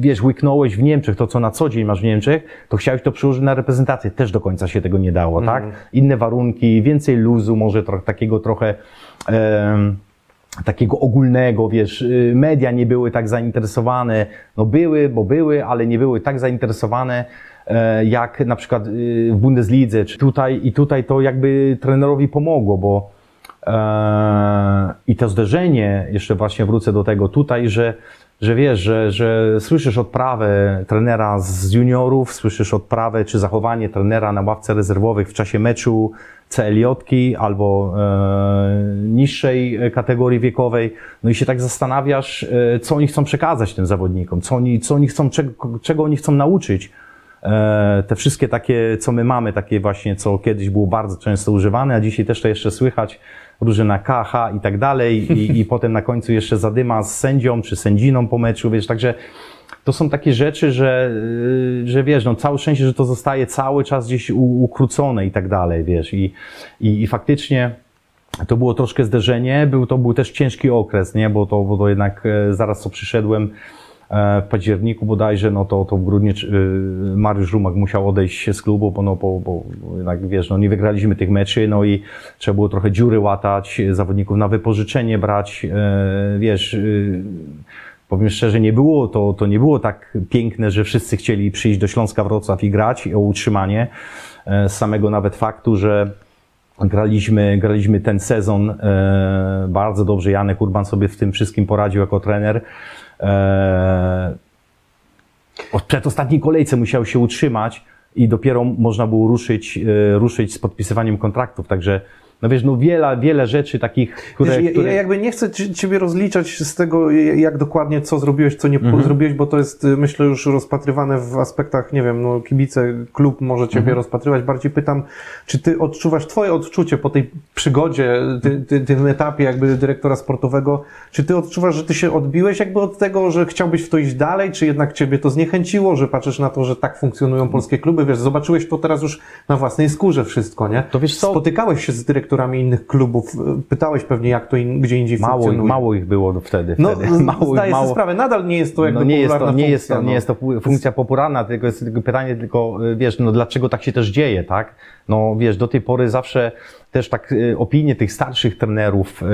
wiesz, łyknąłeś w Niemczech, to co na co dzień masz w Niemczech, to chciałeś to przełożyć na reprezentację. Też do końca się tego nie dało, tak? Inne warunki, więcej luzu, może trochę, takiego trochę, em, takiego ogólnego, wiesz, y, media nie były tak zainteresowane, no były, bo były, ale nie były tak zainteresowane e, jak na przykład y, w Bundeslidze, czy tutaj i tutaj to jakby trenerowi pomogło, bo e, i to zderzenie, jeszcze właśnie wrócę do tego tutaj, że że wiesz, że, że słyszysz odprawę trenera z juniorów, słyszysz odprawę czy zachowanie trenera na ławce rezerwowych w czasie meczu CLJ albo e, niższej kategorii wiekowej. No i się tak zastanawiasz, e, co oni chcą przekazać tym zawodnikom, co oni, co oni chcą, czego, czego oni chcą nauczyć. E, te wszystkie takie, co my mamy, takie właśnie, co kiedyś było bardzo często używane, a dzisiaj też to jeszcze słychać, różne na KH i tak dalej. I, i potem na końcu jeszcze zadyma z sędzią czy sędziną po meczu, wiesz, także to są takie rzeczy, że, y, że wiesz, no całe szczęście, że to zostaje cały czas gdzieś ukrócone i tak dalej, wiesz, i, i, i faktycznie to było troszkę zderzenie, był, to był też ciężki okres, nie, bo to, bo to jednak e, zaraz co przyszedłem, w październiku bodajże, no to, to w grudniu y, Mariusz Rumak musiał odejść z klubu, bo, no, bo, bo jednak wiesz, no nie wygraliśmy tych meczy, no i trzeba było trochę dziury łatać, zawodników na wypożyczenie brać, e, wiesz, powiem szczerze, nie było to, to nie było tak piękne, że wszyscy chcieli przyjść do Śląska Wrocław i grać o utrzymanie, e, z samego nawet faktu, że graliśmy, graliśmy ten sezon e, bardzo dobrze. Janek Urban sobie w tym wszystkim poradził jako trener. E, w przedostatniej kolejce musiał się utrzymać i dopiero można było ruszyć, e, ruszyć z podpisywaniem kontraktów. Także, no wiesz, no wiele, wiele rzeczy takich, które... Wiesz, ja, które... ja jakby nie chcę ci- Ciebie rozliczać z tego, jak dokładnie co zrobiłeś, co nie Mhm. zrobiłeś, bo to jest, y, myślę, już rozpatrywane w aspektach, nie wiem, no kibice, klub może Ciebie Mhm. rozpatrywać. Bardziej pytam, czy Ty odczuwasz, Twoje odczucie po tej przygodzie, ty, ty, tym etapie jakby dyrektora sportowego, czy Ty odczuwasz, że Ty się odbiłeś jakby od tego, że chciałbyś w to iść dalej, czy jednak Ciebie to zniechęciło, że patrzysz na to, że tak funkcjonują polskie kluby, wiesz, zobaczyłeś to teraz już na własnej skórze wszystko, nie? To wiesz co? Spotykałeś się z dyrektorami innych klubów, pytałeś pewnie, jak to in, gdzie indziej Mało, funkcjonuje. mało ich było wtedy. no, wtedy. z- Mało, zdaję mało, sobie sprawę, nadal nie jest to jakby no nie jest to, nie jest to, funkcja, nie no. jest to pu- funkcja popularna, tylko jest tylko pytanie, tylko y, wiesz, no dlaczego tak się też dzieje, tak? No wiesz, do tej pory zawsze też tak y, opinie tych starszych trenerów, y,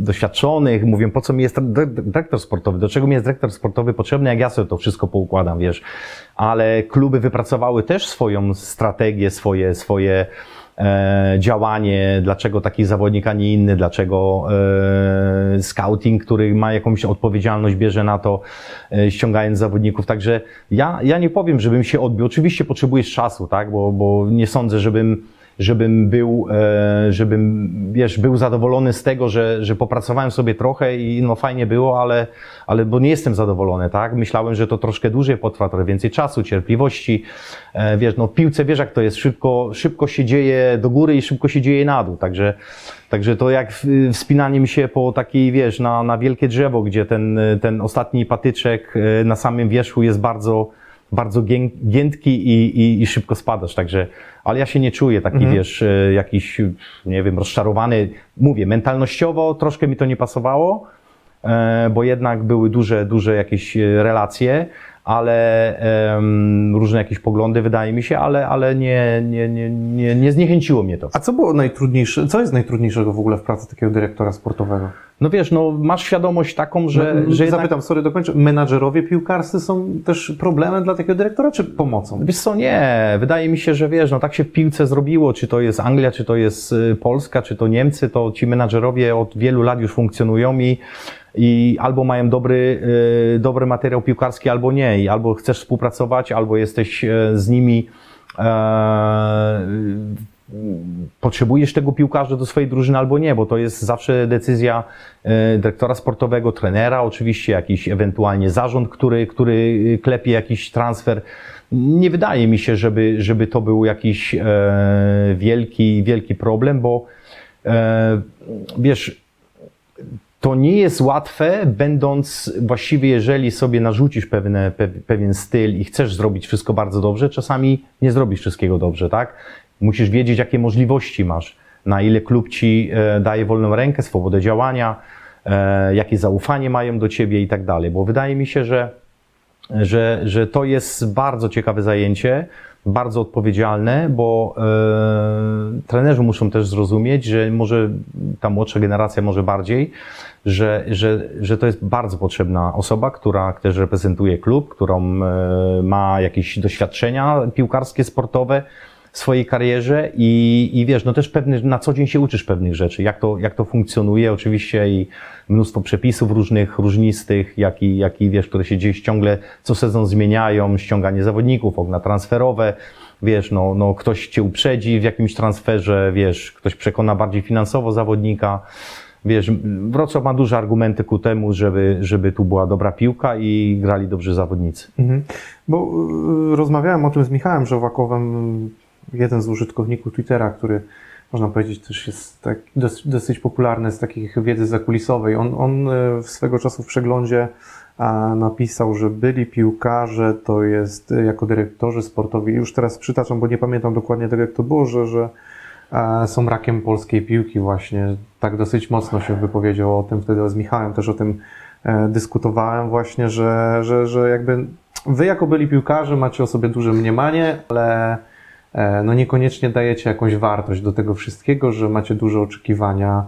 doświadczonych, mówią, po co mi jest dyre- dyrektor sportowy, do czego mi jest dyrektor sportowy potrzebny, jak ja sobie to wszystko poukładam, wiesz. Ale kluby wypracowały też swoją strategię, swoje, swoje działanie, dlaczego taki zawodnik, a nie inny, dlaczego e, scouting, który ma jakąś odpowiedzialność, bierze na to, e, ściągając zawodników. Także ja, ja nie powiem, żebym się odbił. Oczywiście potrzebujesz czasu, tak, bo, bo nie sądzę, żebym żebym był, e, żebym, wiesz, był zadowolony z tego, że, że popracowałem sobie trochę i no fajnie było, ale, ale bo nie jestem zadowolony, tak? Myślałem, że to troszkę dłużej potrwa, trochę więcej czasu, cierpliwości. E, wiesz, no w piłce wiesz jak to jest, szybko, szybko się dzieje do góry i szybko się dzieje na dół, także, także to jak wspinanie mi się po takiej, wiesz, na, na wielkie drzewo, gdzie ten, ten ostatni patyczek e, na samym wierzchu jest bardzo, bardzo gię- giętki i, i, i szybko spadasz, także, ale ja się nie czuję taki, wiesz, e, jakiś, nie wiem, rozczarowany. Mówię, mentalnościowo troszkę mi to nie pasowało, e, bo jednak były duże, duże jakieś e, relacje, ale em, różne jakieś poglądy wydaje mi się, ale, ale nie, nie, nie, nie, nie zniechęciło mnie to. A co było najtrudniejsze, co jest najtrudniejszego w ogóle w pracy takiego dyrektora sportowego? No wiesz, no masz świadomość taką, że, No, że jednak... Zapytam, sorry, dokończę. Menadżerowie piłkarscy są też problemem dla takiego dyrektora, czy pomocą? Wiesz co, nie. Wydaje mi się, że wiesz, no tak się w piłce zrobiło, czy to jest Anglia, czy to jest y, Polska, czy to Niemcy, to ci menadżerowie od wielu lat już funkcjonują i, i albo mają dobry, y, dobry materiał piłkarski, albo nie. I albo chcesz współpracować, albo jesteś e, z nimi e, potrzebujesz tego piłkarza do swojej drużyny albo nie, bo to jest zawsze decyzja e, dyrektora sportowego, trenera, oczywiście jakiś ewentualnie zarząd, który, który klepie jakiś transfer. Nie wydaje mi się, żeby, żeby to był jakiś e, wielki, wielki problem, bo e, wiesz, to nie jest łatwe, będąc właściwie, jeżeli sobie narzucisz pewne, pe, pewien styl i chcesz zrobić wszystko bardzo dobrze, czasami nie zrobisz wszystkiego dobrze, tak? Musisz wiedzieć, jakie możliwości masz, na ile klub ci e, daje wolną rękę, swobodę działania, e, jakie zaufanie mają do ciebie i tak dalej, bo wydaje mi się, że, że, że to jest bardzo ciekawe zajęcie, bardzo odpowiedzialne, bo e, trenerzy muszą też zrozumieć, że może ta młodsza generacja może bardziej, że, że, że to jest bardzo potrzebna osoba, która też reprezentuje klub, którą e, ma jakieś doświadczenia piłkarskie, sportowe swojej karierze i, i wiesz, no też pewny, na co dzień się uczysz pewnych rzeczy, jak to, jak to funkcjonuje oczywiście i mnóstwo przepisów różnych, różnistych, jak i, jak i wiesz, które się gdzieś ciągle co sezon zmieniają, ściąganie zawodników, okna transferowe, wiesz, no, no ktoś cię uprzedzi w jakimś transferze, wiesz, ktoś przekona bardziej finansowo zawodnika, wiesz, Wrocław ma duże argumenty ku temu, żeby, żeby tu była dobra piłka i grali dobrzy zawodnicy. Mhm. Bo y, rozmawiałem o tym z Michałem Żołakowem, jeden z użytkowników Twittera, który można powiedzieć też jest tak, dosyć, dosyć popularny z takich wiedzy zakulisowej. On, on w swego czasu w przeglądzie napisał, że byli piłkarze, to jest y, jako dyrektorzy sportowi, już teraz przytaczam, bo nie pamiętam dokładnie tego, jak to było, że, że są rakiem polskiej piłki właśnie. Tak dosyć mocno się wypowiedział o tym wtedy z Michałem, też o tym e, dyskutowałem właśnie, że, że, że jakby wy jako byli piłkarze macie o sobie duże mniemanie, ale e, no niekoniecznie dajecie jakąś wartość do tego wszystkiego, że macie duże oczekiwania.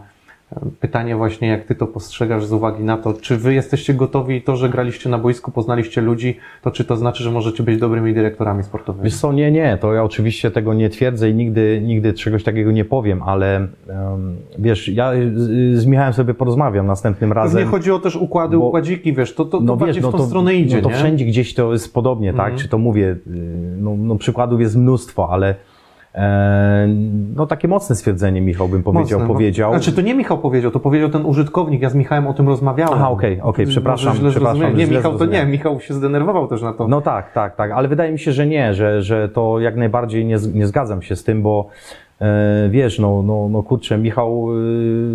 Pytanie właśnie, jak ty to postrzegasz z uwagi na to, czy wy jesteście gotowi to, że graliście na boisku, poznaliście ludzi, to czy to znaczy, że możecie być dobrymi dyrektorami sportowymi? Wiesz co, nie, nie, to ja oczywiście tego nie twierdzę i nigdy, nigdy czegoś takiego nie powiem, ale um, wiesz, ja z, Michałem sobie porozmawiam następnym razem. Pewnie chodzi o też układy, bo- układziki, wiesz, to, to, to no bardziej wiesz, no w tą to, stronę idzie, no to nie? wszędzie gdzieś to jest podobnie, tak? Mhm. Czy to mówię, y, no, no przykładów jest mnóstwo, ale no takie mocne stwierdzenie Michał bym powiedział, Mocne, no. powiedział. Znaczy, to nie Michał powiedział, to powiedział ten użytkownik, ja z Michałem o tym rozmawiałem. Aha, okej, okej, Może przepraszam, źle przepraszam, zrozumiałem. Nie, źle Michał to nie. Michał się zdenerwował też na to. No tak, tak, tak, ale wydaje mi się, że nie, że, że to jak najbardziej nie, nie zgadzam się z tym, bo e, wiesz, no, no, no kurczę, Michał, e,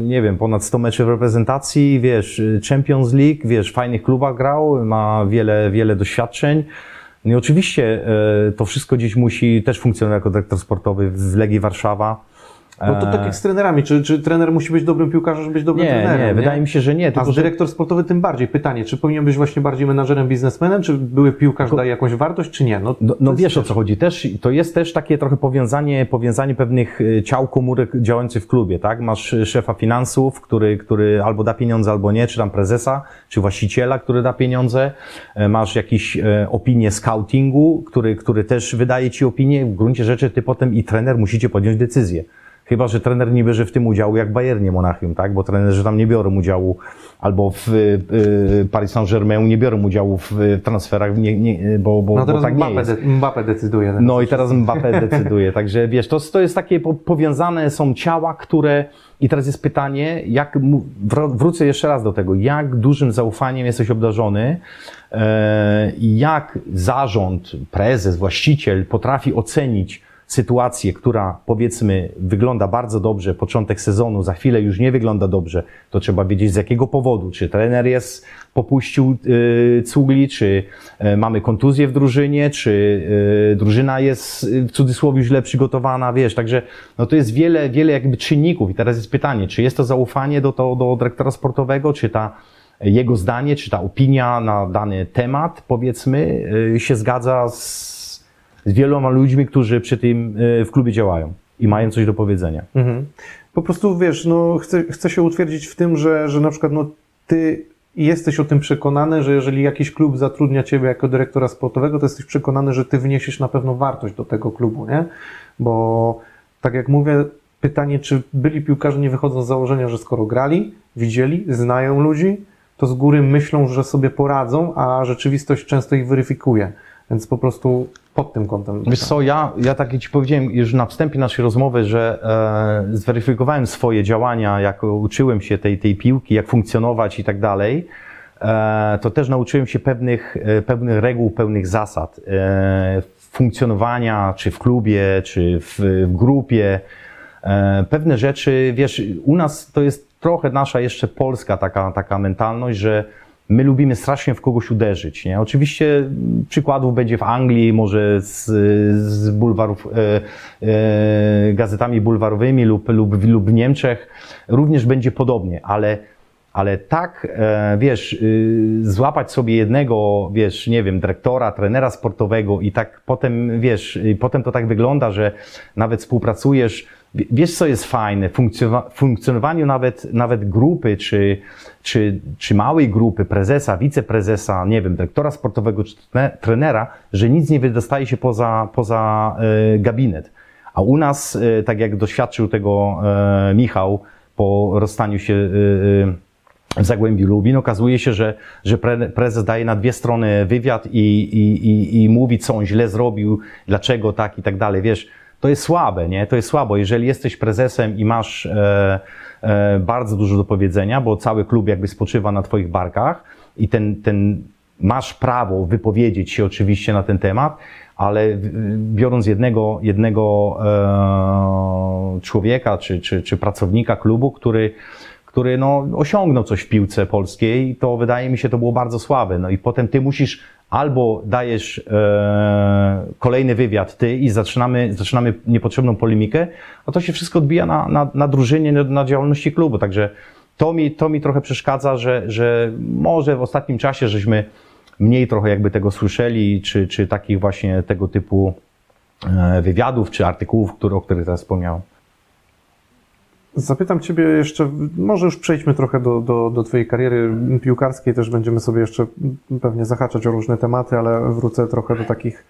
nie wiem, ponad 100 meczy w reprezentacji, wiesz, e, Champions League, wiesz, w fajnych klubach grał, ma wiele, wiele doświadczeń. No i oczywiście e, to wszystko gdzieś musi też funkcjonować jako dyrektor sportowy w Legii Warszawa. No to tak jak z trenerami, czy, czy trener musi być dobrym piłkarzem, żeby być dobrym Nie, trenerem? nie, wydaje mi się, że nie, A tylko że dyrektor sportowy tym bardziej. Pytanie, czy powinien być właśnie bardziej menadżerem, biznesmenem, czy były piłkarz daje jakąś wartość, czy nie? No, No, no wiesz o też- co chodzi. Też, to jest też takie trochę powiązanie, powiązanie pewnych y, ciał komórek działających w klubie, tak? Masz y, szefa finansów, który, który albo da pieniądze, albo nie, czy tam prezesa, czy właściciela, który da pieniądze. E, Masz jakieś e, opinie scoutingu, który, który też wydaje ci opinię. W gruncie rzeczy ty potem i trener musicie podjąć decyzję. Chyba, że trener nie bierze w tym udziału jak Bayernie Monachium, tak? Bo trenerzy tam nie biorą udziału, albo w y, y, Paris Saint-Germain nie biorą udziału w y, transferach, nie, nie, bo, bo, No bo teraz tak nie Mbappé, jest. de, Mbappé decyduje. teraz. No i teraz Mbappé decyduje. Także wiesz, to, to jest takie po, powiązane są ciała, które. I teraz jest pytanie, jak wrócę jeszcze raz do tego, jak dużym zaufaniem jesteś obdarzony e, i jak zarząd, prezes, właściciel potrafi ocenić sytuację, która powiedzmy wygląda bardzo dobrze, początek sezonu, za chwilę już nie wygląda dobrze, to trzeba wiedzieć z jakiego powodu, czy trener jest, popuścił y, cugli, czy y, mamy kontuzję w drużynie, czy y, drużyna jest w cudzysłowie źle przygotowana, wiesz, także no to jest wiele, wiele jakby czynników. I teraz jest pytanie, czy jest to zaufanie do, to, do dyrektora sportowego, czy ta jego zdanie, czy ta opinia na dany temat, powiedzmy, y, się zgadza z, z wieloma ludźmi, którzy przy tym y, w klubie działają i mają coś do powiedzenia. Mhm. Po prostu wiesz, no, chcę, chcę się utwierdzić w tym, że, że na przykład no, ty jesteś o tym przekonany, że jeżeli jakiś klub zatrudnia ciebie jako dyrektora sportowego, to jesteś przekonany, że ty wniesiesz na pewno wartość do tego klubu, nie? Bo tak jak mówię, pytanie, czy byli piłkarze nie wychodzą z założenia, że skoro grali, widzieli, znają ludzi, to z góry myślą, że sobie poradzą, a rzeczywistość często ich weryfikuje. Więc po prostu pod tym kątem. Wiesz co, ja, ja tak ci powiedziałem już na wstępie naszej rozmowy, że e, zweryfikowałem swoje działania, jak uczyłem się tej, tej piłki, jak funkcjonować i tak dalej, e, to też nauczyłem się pewnych, e, pewnych reguł, pewnych zasad e, funkcjonowania, czy w klubie, czy w, w grupie. E, pewne rzeczy, wiesz, u nas to jest trochę nasza jeszcze polska taka, taka mentalność, że my lubimy strasznie w kogoś uderzyć. Nie? Oczywiście przykładów będzie w Anglii, może z, z bulwarów, e, e, gazetami bulwarowymi lub, lub, lub w Niemczech również będzie podobnie, ale ale tak, e, wiesz, y, złapać sobie jednego, wiesz, nie wiem, dyrektora, trenera sportowego i tak potem, wiesz, potem to tak wygląda, że nawet współpracujesz, wiesz co jest fajne, funkcjonowa- funkcjonowaniu nawet, nawet grupy, czy, czy, czy małej grupy, prezesa, wiceprezesa, nie wiem, dyrektora sportowego, czy tre- trenera, że nic nie wydostaje się poza, poza e, gabinet. A u nas, e, tak jak doświadczył tego e, Michał po rozstaniu się e, e, w Zagłębiu Lubin. Okazuje się, że, że pre, prezes daje na dwie strony wywiad i, i, i, i mówi, co on źle zrobił, dlaczego tak i tak dalej. Wiesz, to jest słabe, nie? To jest słabo. Jeżeli jesteś prezesem i masz e, e, bardzo dużo do powiedzenia, bo cały klub jakby spoczywa na twoich barkach i ten, ten masz prawo wypowiedzieć się oczywiście na ten temat, ale biorąc jednego, jednego e, człowieka czy, czy, czy pracownika klubu, który który no, osiągnął coś w piłce polskiej, to wydaje mi się, to było bardzo słabe. No i potem ty musisz albo dajesz e, kolejny wywiad ty i zaczynamy, zaczynamy niepotrzebną polemikę, a to się wszystko odbija na, na, na drużynie, na, na działalności klubu. Także to mi, to mi trochę przeszkadza, że, że może w ostatnim czasie żeśmy mniej trochę jakby tego słyszeli, czy, czy takich właśnie tego typu e, wywiadów, czy artykułów, które, o których teraz wspomniałem. Zapytam Ciebie jeszcze, może już przejdźmy trochę do, do, do Twojej kariery piłkarskiej, też będziemy sobie jeszcze pewnie zahaczać o różne tematy, ale wrócę trochę do takich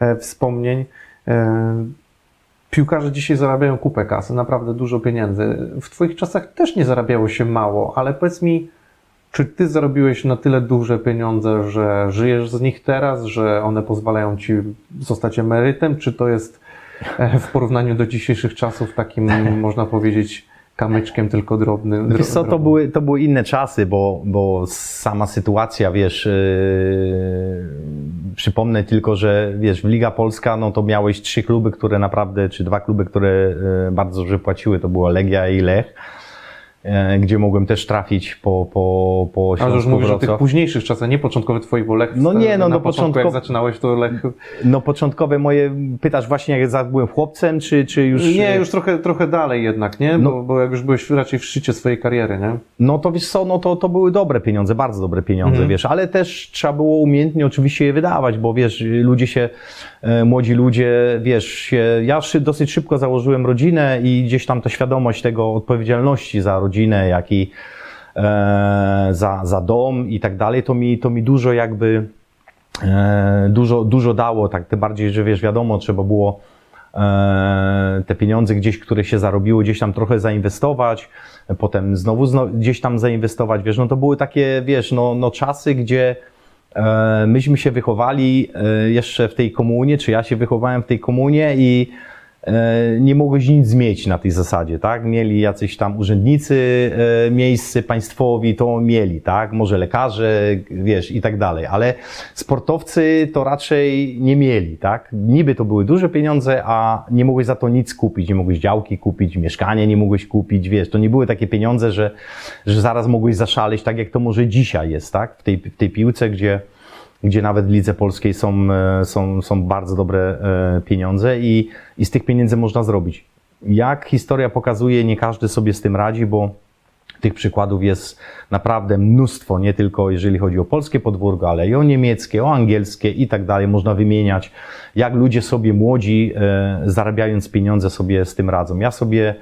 e, wspomnień. E, piłkarze dzisiaj zarabiają kupę kasy, naprawdę dużo pieniędzy. W Twoich czasach też nie zarabiało się mało, ale powiedz mi, czy Ty zarobiłeś na tyle duże pieniądze, że żyjesz z nich teraz, że one pozwalają Ci zostać emerytem, czy to jest w porównaniu do dzisiejszych czasów takim, można powiedzieć, kamyczkiem tylko drobnym? Wiesz co, to były, to były inne czasy, bo, bo sama sytuacja, wiesz, yy, przypomnę tylko, że wiesz, w Liga Polska, no to miałeś trzy kluby, które naprawdę, czy dwa kluby, które yy, bardzo dobrze płaciły, to była Legia i Lech, gdzie mogłem też trafić po, po, po Ale już Śląsku mówisz o tych Wrocław. późniejszych czasach, nie początkowych twoich, bo Lech No nie, no, na no początku jak początko- zaczynałeś, to Lech... No początkowe moje, pytasz właśnie jak byłem chłopcem, czy, czy już... Nie, już trochę, trochę dalej jednak, nie? No. Bo, bo jak już byłeś raczej w szczycie swojej kariery, nie? No to wiesz co, no to, to były dobre pieniądze, bardzo dobre pieniądze, Mhm. wiesz, ale też trzeba było umiejętnie oczywiście je wydawać, bo wiesz, ludzie się, e, młodzi ludzie, wiesz, ja dosyć szybko założyłem rodzinę i gdzieś tam ta świadomość tego odpowiedzialności za rodzinę, jak i e, za, za dom i tak dalej, to mi, to mi dużo jakby, e, dużo, dużo dało, tak, tym bardziej, że wiesz, wiadomo, trzeba było e, te pieniądze gdzieś, które się zarobiły, gdzieś tam trochę zainwestować, potem znowu zno, gdzieś tam zainwestować, wiesz, no to były takie, wiesz, no, no czasy, gdzie e, myśmy się wychowali e, jeszcze w tej komunie, czy ja się wychowałem w tej komunie i e, nie mogłeś nic mieć na tej zasadzie, tak? Mieli jacyś tam urzędnicy e, miejscy państwowi, to mieli, tak? Może lekarze, wiesz, i tak dalej, ale sportowcy to raczej nie mieli, tak? Niby to były duże pieniądze, a nie mogłeś za to nic kupić, nie mogłeś działki kupić, mieszkanie nie mogłeś kupić, wiesz, to nie były takie pieniądze, że, że zaraz mogłeś zaszaleć, tak jak to może dzisiaj jest, tak? W tej, w tej piłce, gdzie gdzie nawet w lidze polskiej są, e, są, są bardzo dobre e, pieniądze i, i z tych pieniędzy można zrobić. Jak historia pokazuje, nie każdy sobie z tym radzi, bo tych przykładów jest naprawdę mnóstwo, nie tylko jeżeli chodzi o polskie podwórko, ale i o niemieckie, o angielskie i tak dalej. Można wymieniać, jak ludzie sobie młodzi, e, zarabiając pieniądze, sobie z tym radzą. Ja sobie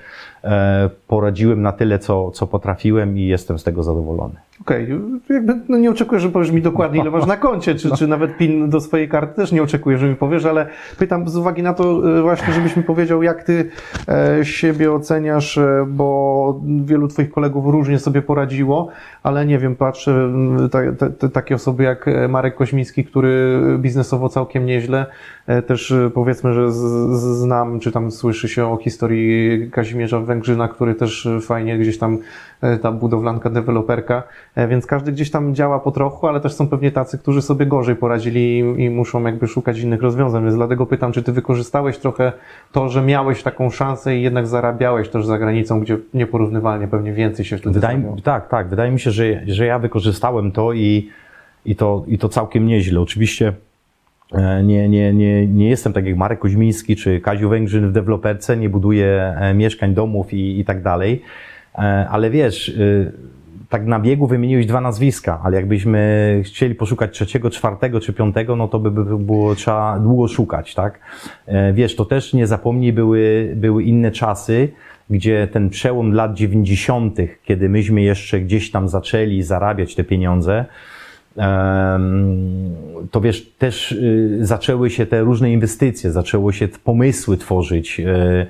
e, poradziłem na tyle, co, co potrafiłem i jestem z tego zadowolony. Okej, jakby no nie oczekuję, że powiesz mi dokładnie, ile masz na koncie, czy, czy nawet PIN do swojej karty też nie oczekuję, że mi powiesz, ale pytam z uwagi na to e, właśnie, żebyś mi powiedział, jak ty e, siebie oceniasz, e, bo wielu twoich kolegów różnie sobie poradziło, ale nie wiem, patrzę, m, ta, te, te, takie osoby jak Marek Koźmiński, który biznesowo całkiem nieźle, też powiedzmy, że z, z, znam, czy tam słyszy się o historii Kazimierza Węgrzyna, który też fajnie gdzieś tam ta budowlanka, deweloperka, e, więc każdy gdzieś tam działa po trochu, ale też są pewnie tacy, którzy sobie gorzej poradzili i, muszą jakby szukać innych rozwiązań, więc dlatego pytam, czy ty wykorzystałeś trochę to, że miałeś taką szansę i jednak zarabiałeś też za granicą, gdzie nieporównywalnie pewnie więcej się wtedy Wydaje, zarabiało. tak, tak. Wydaje mi się, że, że ja wykorzystałem to i, i, to, i to całkiem nieźle. Oczywiście e, nie, nie, nie, nie jestem tak jak Marek Koźmiński czy Kaziu Węgrzyn w deweloperce, nie buduję e, mieszkań, domów i, i tak dalej. E, Ale wiesz, y, tak na biegu wymieniłeś dwa nazwiska, ale jakbyśmy chcieli poszukać trzeciego, czwartego czy piątego, no to by, by było trzeba długo szukać, tak? E, Wiesz, to też nie zapomnij, były, były inne czasy, gdzie ten przełom lat 90., kiedy myśmy jeszcze gdzieś tam zaczęli zarabiać te pieniądze, to wiesz, też y, zaczęły się te różne inwestycje, zaczęło się pomysły tworzyć, e,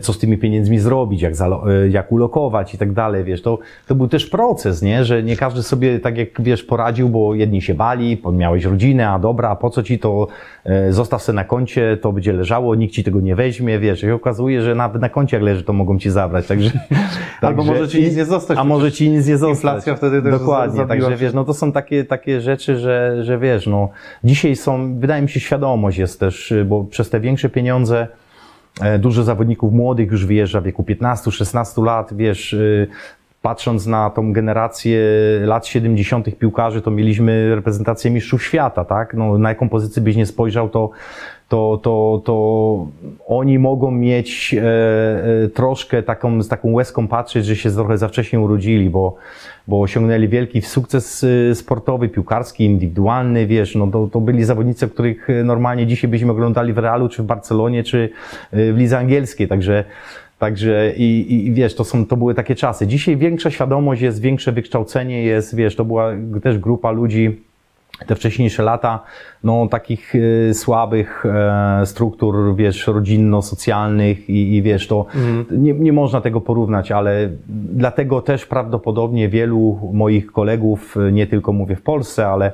co z tymi pieniędzmi zrobić, jak, zalo- e, jak ulokować i tak dalej, wiesz, to, to był też proces, nie, że nie każdy sobie tak jak, wiesz, poradził, bo jedni się bali, miałeś rodzinę, a dobra, a po co ci to, e, zostaw se na koncie, to będzie leżało, nikt ci tego nie weźmie, wiesz, i okazuje, że nawet na koncie jak leży, to mogą ci zabrać, także... Albo także- może ci nic nie zostać, A może ci nic nie zostać. inflacja wtedy też Dokładnie, zabiła także wiesz, no to są takie, takie rzeczy, że, że wiesz, no dzisiaj są, wydaje mi się, świadomość jest też, bo przez te większe pieniądze e, dużo zawodników młodych już wyjeżdża w wieku 15-16 lat, wiesz, y, patrząc na tą generację lat 70. piłkarzy, to mieliśmy reprezentację mistrzów świata, tak? No, na jaką pozycję byś nie spojrzał, to, to, to, to oni mogą mieć e, e, troszkę taką, z taką łezką patrzeć, że się trochę za wcześnie urodzili, bo, bo osiągnęli wielki sukces e, sportowy, piłkarski, indywidualny, wiesz, no to, to byli zawodnicy, których normalnie dzisiaj byśmy oglądali w Realu, czy w Barcelonie, czy w lidze angielskiej, także Także i, i wiesz, to, są, to były takie czasy. Dzisiaj większa świadomość jest, większe wykształcenie jest, wiesz, to była też grupa ludzi, te wcześniejsze lata, no takich e, słabych e, struktur, wiesz, rodzinno-socjalnych i, i wiesz, to nie, nie można tego porównać, ale dlatego też prawdopodobnie wielu moich kolegów, e, nie tylko mówię w Polsce, ale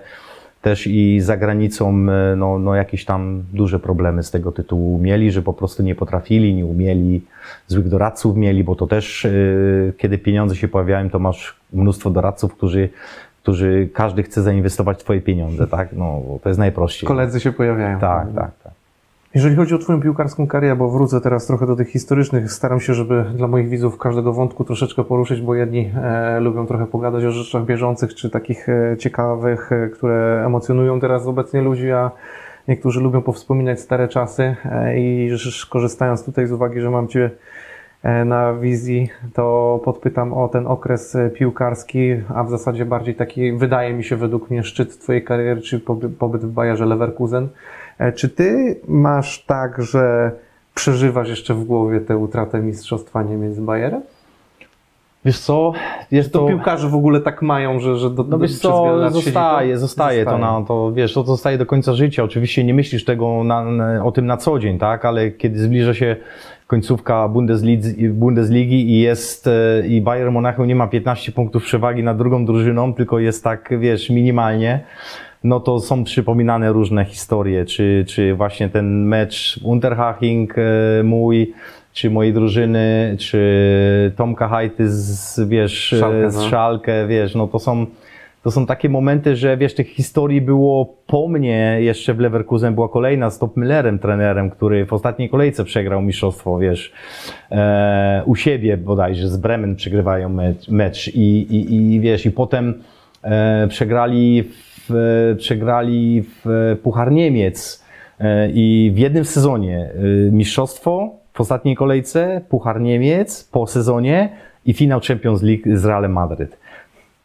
też i za granicą, e, no, no jakieś tam duże problemy z tego tytułu mieli, że po prostu nie potrafili, nie umieli, złych doradców mieli, bo to też, e, kiedy pieniądze się pojawiają, to masz mnóstwo doradców, którzy którzy każdy chce zainwestować twoje pieniądze, tak? No, bo to jest najprościej. Koledzy się pojawiają. Tak, tak, tak. Jeżeli chodzi o Twoją piłkarską karierę, bo wrócę teraz trochę do tych historycznych, staram się, żeby dla moich widzów każdego wątku troszeczkę poruszyć, bo jedni e, lubią trochę pogadać o rzeczach bieżących, czy takich e, ciekawych, e, które emocjonują teraz obecnie ludzi, a niektórzy lubią powspominać stare czasy e, i korzystając tutaj z uwagi, że mam Cię na wizji, to podpytam o ten okres e, piłkarski, a w zasadzie bardziej taki, wydaje mi się według mnie, szczyt Twojej kariery, czy poby- pobyt w Bayerze Leverkusen. E, Czy Ty masz tak, że przeżywasz jeszcze w głowie tę utratę Mistrzostwa Niemiec z Bayerem? Wiesz co, jest To to... piłkarze w ogóle tak mają, że, że do, No wiesz co, siedzi zostaje, zostaje to na, to wiesz, to zostaje do końca życia. Oczywiście nie myślisz tego na, na, o tym na co dzień, tak, ale kiedy zbliża się końcówka Bundesligi, Bundesligi i jest, e, i Bayern Monachium nie ma 15 punktów przewagi nad drugą drużyną, tylko jest tak, wiesz, minimalnie, no to są przypominane różne historie, czy, czy właśnie ten mecz Unterhaching e, mój, czy mojej drużyny, czy Tomka Hajty z, wiesz, Szalkę, z no. Szalkę, wiesz, no to są, to są takie momenty, że wiesz, tych historii było po mnie, jeszcze w Leverkusen była kolejna z Top Müllerem, trenerem, który w ostatniej kolejce przegrał mistrzostwo, wiesz, e, u siebie bodajże, z Bremen przegrywają mecz, mecz i, i, i wiesz, i potem e, przegrali w, przegrali w Puchar Niemiec. E, i w jednym sezonie e, mistrzostwo w ostatniej kolejce, Puchar Niemiec po sezonie i finał Champions League z Realem Madryt.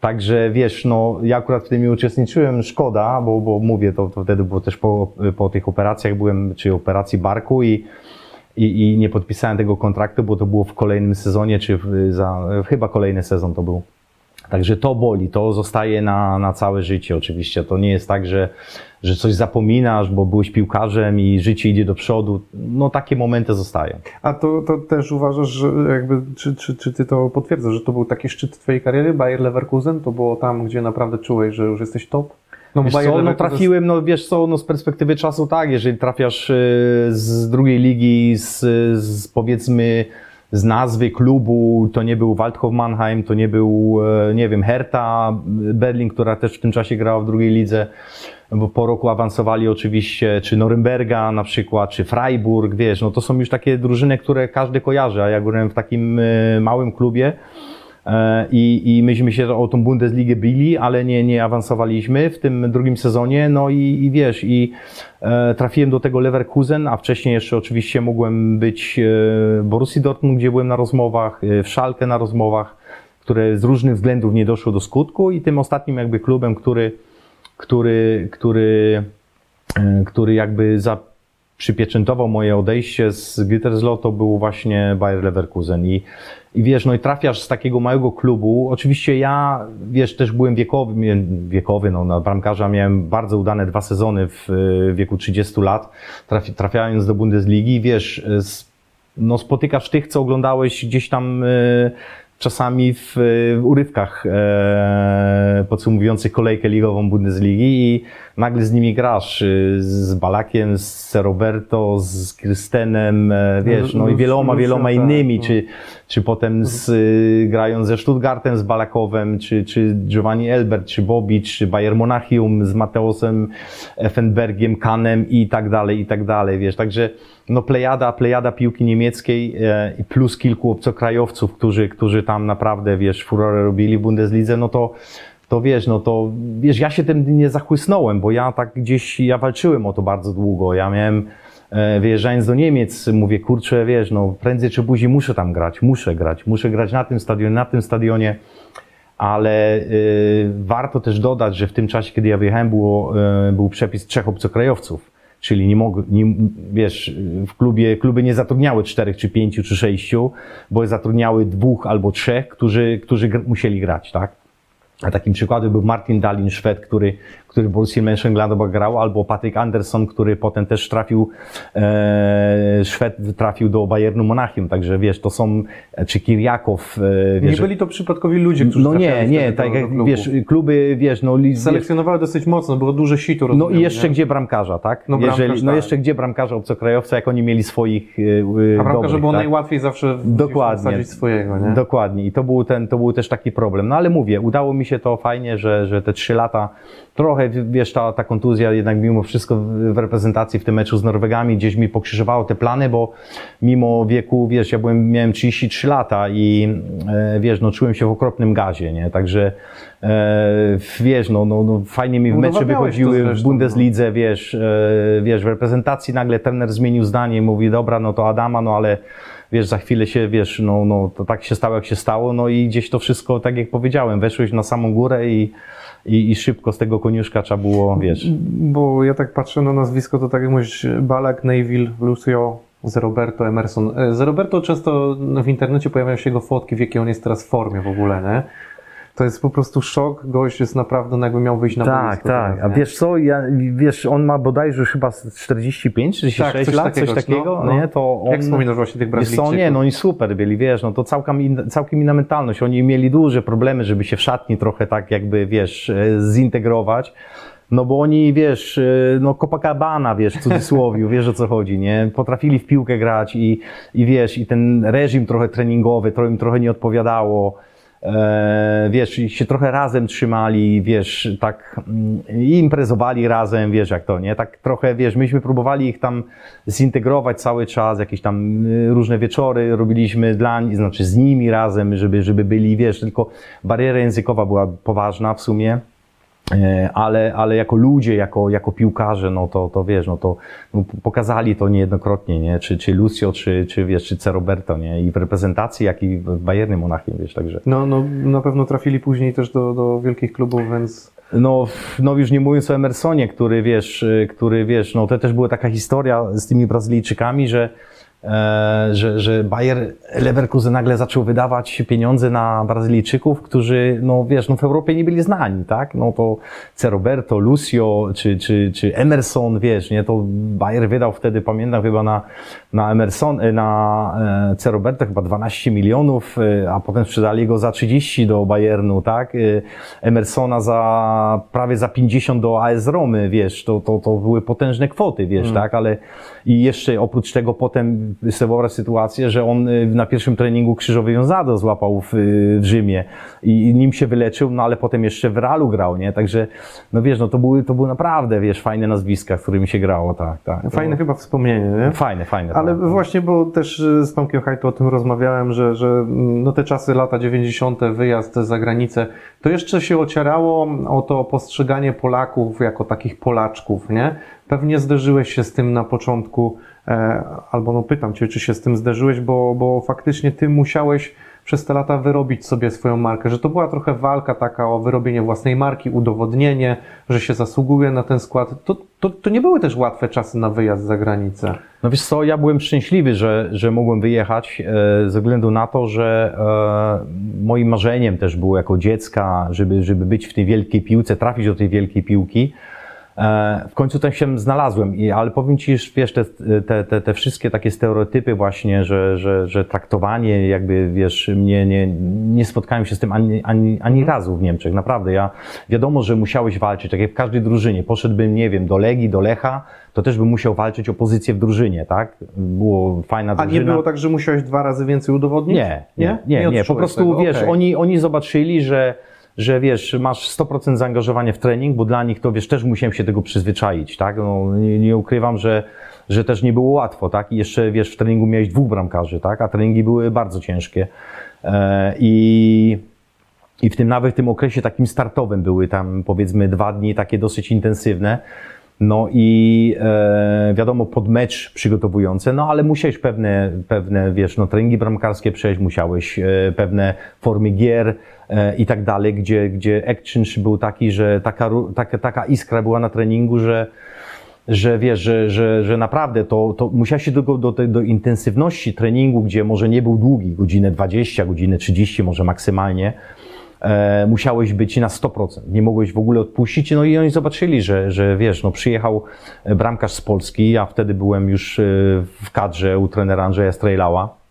Także wiesz, no ja akurat w tym nie uczestniczyłem, szkoda, bo, bo mówię, to, to wtedy było też po, po tych operacjach, byłem, czy operacji barku i, i, i nie podpisałem tego kontraktu, bo to było w kolejnym sezonie, czy w, za, chyba kolejny sezon to był. Także to boli, to zostaje na, na całe życie oczywiście. To nie jest tak, że, że coś zapominasz, bo byłeś piłkarzem i życie idzie do przodu. No takie momenty zostają. A to, to też uważasz, że jakby, czy, czy, czy ty to potwierdzasz, że to był taki szczyt twojej kariery, Bayer Leverkusen? To było tam, gdzie naprawdę czułeś, że już jesteś top? No, Wiesz co, no trafiłem, no wiesz co, no z perspektywy czasu tak, jeżeli trafiasz y, z drugiej ligi, z, z powiedzmy z nazwy klubu, to nie był Waldhof Mannheim, to nie był, e, nie wiem, Hertha Berlin, która też w tym czasie grała w drugiej lidze, bo po roku awansowali oczywiście, czy Norymberga na przykład, czy Freiburg, wiesz, no to są już takie drużyny, które każdy kojarzy, a ja byłem w takim e, małym klubie, I, I myśmy się o tą Bundesligę bili, ale nie, nie awansowaliśmy w tym drugim sezonie. No i, i wiesz, i e, trafiłem do tego Leverkusen, a wcześniej jeszcze oczywiście mogłem być e, Borussii Dortmund, gdzie byłem na rozmowach, e, w Szalkę na rozmowach, które z różnych względów nie doszło do skutku i tym ostatnim jakby klubem, który, który, który, e, który jakby za przypieczętował moje odejście z Gütersloh, to był właśnie Bayer Leverkusen i i wiesz, no i trafiasz z takiego małego klubu. Oczywiście ja, wiesz, też byłem wiekowy, wiekowy, no na bramkarza miałem bardzo udane dwa sezony w e, wieku 30 lat, trafi, trafiając do Bundesligi. Wiesz, e, s- no spotykasz tych, co oglądałeś gdzieś tam e, czasami w, w urywkach e, podsumowujących kolejkę ligową Bundesligi i nagle z nimi grasz, e, z Balakiem, z Roberto, z Krystenem, e, wiesz, no i Lu- wieloma, Lucio, wieloma tak, innymi, no. czy, czy potem z, y, grając ze Stuttgartem, z Balakowem, czy, czy Giovanni Elbert, czy Bobic, czy Bayern Monachium z Mateusem Effenbergiem, Kanem i tak dalej, i tak dalej, wiesz, także no plejada, plejada piłki niemieckiej e, plus kilku obcokrajowców, którzy, którzy tam naprawdę, wiesz, furorę robili w Bundeslidze, no to to wiesz, no to wiesz, ja się tym nie zachłysnąłem, bo ja tak gdzieś, ja walczyłem o to bardzo długo. Ja miałem, wyjeżdżając do Niemiec, mówię, kurczę, wiesz, no prędzej czy później muszę tam grać, muszę grać, muszę grać na tym stadionie, na tym stadionie, ale y, warto też dodać, że w tym czasie, kiedy ja wyjechałem, było, y, był przepis trzech obcokrajowców. Czyli nie mogły, nie, wiesz, w klubie, kluby nie zatrudniały czterech, czy pięciu, czy sześciu, bo zatrudniały dwóch albo trzech, którzy, którzy musieli grać, tak? A takim przykładem był Martin Dalin, Szwed, który, który w Borussii Mönchengladbach grał, albo Patryk Andersson, który potem też trafił, e, Szwed trafił do Bayernu Monachium, także wiesz, to są, czy Kiriakow, e, wiesz, Nie byli to przypadkowi ludzie, którzy no nie, nie, tak jak klubu. wiesz, kluby, wiesz, no, Selekcjonowały dosyć mocno, było duże sito. no rozumiem, i jeszcze nie? gdzie bramkarza, tak? No bramkarz, Jeżeli, no tak. jeszcze gdzie bramkarza obcokrajowca, jak oni mieli swoich yy, A bramkarze dobrych, było tak? najłatwiej zawsze Dokładnie. swojego, nie? Dokładnie. I to był, ten, to był też taki problem. No ale mówię, udało mi się to fajnie, że, że te trzy lata, trochę, wiesz, ta, ta kontuzja jednak mimo wszystko w- reprezentacji w tym meczu z Norwegami gdzieś mi pokrzyżowało te plany, bo mimo wieku, wiesz, ja byłem, miałem 33 lata i e, wiesz, no czułem się w okropnym gazie, nie? Także e, wiesz, no, no, no fajnie mi w mecze wychodziły w zresztą, no. Bundeslidze, wiesz, e, wiesz, w reprezentacji nagle trener zmienił zdanie i mówi, dobra, no to Adama, no ale wiesz, za chwilę się, wiesz, no, no to tak się stało, jak się stało, no i gdzieś to wszystko, tak jak powiedziałem, weszłeś na samą górę i, i, i szybko z tego koniuszka trzeba było, wiesz. Bo ja tak patrzę na nazwisko, to tak jak mówisz, Balak, Neville, Lucio, z Roberto, Emerson. E, Z Roberto często w internecie pojawiają się jego fotki, w jakiej on jest teraz w formie w ogóle, nie? To jest po prostu szok. Gość jest naprawdę, no jakby miał wyjść na Tak, boisko tak. teraz, A wiesz co, ja, wiesz, on ma bodajże chyba z 45, 46 Tak, coś lat, takiego, coś takiego, no, no. nie? To on, Jak wspominasz właśnie tych Wiesz co, Brazylijczyków? nie, no oni super byli, wiesz, no to całkiem, in, całkiem inna mentalność. Oni mieli duże problemy, żeby się w szatni trochę tak jakby, wiesz, e, zintegrować. No bo oni, wiesz, e, no Copacabana, wiesz, w cudzysłowie, wiesz o co chodzi, nie? Potrafili w piłkę grać i, i wiesz, i ten reżim trochę treningowy, to im trochę nie odpowiadało. E, wiesz, i się trochę razem trzymali, wiesz, tak mm, imprezowali razem, wiesz jak to, nie? Tak trochę, wiesz, myśmy próbowali ich tam zintegrować cały czas, jakieś tam y, różne wieczory robiliśmy dla nich, znaczy z nimi razem, żeby, żeby byli, wiesz, tylko bariera językowa była poważna w sumie. E, ale, ale jako ludzie, jako, jako piłkarze, no to, to wiesz, no to no, pokazali to niejednokrotnie, nie? Czy, czy Lucio, czy, czy wiesz, czy C. Roberto, nie? I w reprezentacji, jak i w Bayernie Monachium, wiesz, także. No, no, na pewno trafili później też do, do wielkich klubów, więc No, no już nie mówiąc o Emersonie, który wiesz, y, który wiesz, no to też była taka historia z tymi Brazylijczykami, że, że, że Bayer Leverkusen nagle zaczął wydawać pieniądze na Brazylijczyków, którzy, no wiesz, no w Europie nie byli znani, tak? No to C. Roberto, Lucio, czy, czy, czy Emerson, wiesz, nie? To Bayer wydał wtedy, pamiętam chyba na, na Emerson, e, na e, C. Roberto chyba 12 milionów, e, a potem sprzedali go za 30 do Bayernu, tak? E, Emersona za prawie za 50 do AS Romy, wiesz, to, to, to były potężne kwoty, wiesz, tak? Ale i jeszcze oprócz tego potem sobie wyobraź sytuację, że on y, na pierwszym treningu krzyżowy wiązado złapał w, y, w Rzymie i nim się wyleczył, no ale potem jeszcze w Realu grał, nie? Także, no wiesz, no to były, to były naprawdę, wiesz, fajne nazwiska, z którymi się grało, tak, tak. To Fajne chyba wspomnienie, nie? Fajne, fajne. Ale właśnie, bo też y, z Tomkiem Hajto o tym rozmawiałem, że, że mm, no te czasy, lata 90., wyjazd za granicę, to jeszcze się ocierało o to postrzeganie Polaków jako takich Polaczków, nie? Pewnie zderzyłeś się z tym na początku, e, albo no pytam Cię, czy się z tym zderzyłeś, bo, bo faktycznie Ty musiałeś przez te lata wyrobić sobie swoją markę, że to była trochę walka taka o wyrobienie własnej marki, udowodnienie, że się zasługuje na ten skład. To, to, to nie były też łatwe czasy na wyjazd za granicę. No wiesz co, ja byłem szczęśliwy, że, że mogłem wyjechać e, ze względu na to, że e, moim marzeniem też było jako dziecka, żeby, żeby być w tej wielkiej piłce, trafić do tej wielkiej piłki. E, w końcu tam się znalazłem, I, ale powiem Ci, że wiesz, te, te, te, te wszystkie takie stereotypy właśnie, że, że, że traktowanie jakby, wiesz, mnie nie, nie spotkałem się z tym ani, ani, ani razu w Niemczech, naprawdę. Ja, wiadomo, że musiałeś walczyć, tak jak w każdej drużynie. Poszedłbym, nie wiem, do Legii, do Lecha, to też bym musiał walczyć o pozycję w drużynie, tak? Było fajna A drużyna. nie było tak, że musiałeś dwa razy więcej udowodnić? Nie, nie, nie, nie. Po odczułeś prostu, tego? wiesz, Okej. oni, oni zobaczyli, że, że wiesz, masz 100% zaangażowania w trening, bo dla nich to, wiesz, też musiałem się tego przyzwyczaić, tak? No, nie, nie ukrywam, że, że też nie było łatwo, tak? I jeszcze, wiesz, w treningu miałeś dwóch bramkarzy, tak? A treningi były bardzo ciężkie. E, I... I w tym nawet w tym okresie takim startowym były tam powiedzmy dwa dni takie dosyć intensywne. No i e, wiadomo, pod mecz przygotowujące, no ale musiałeś pewne, pewne wiesz, no treningi bramkarskie przejść, musiałeś e, pewne formy gier e, i tak dalej, gdzie, gdzie action był taki, że taka, taka, taka iskra była na treningu, że, że wiesz, że, że, że naprawdę to, to musiałeś się do, do, do intensywności treningu, gdzie może nie był długi, godzinę 20, godzinę 30 może maksymalnie, e, musiałeś być na 100%. Nie mogłeś w ogóle odpuścić. No i oni zobaczyli, że, że wiesz, no przyjechał bramkarz z Polski, ja wtedy byłem już e, w kadrze u trenera Andrzeja Strejlała.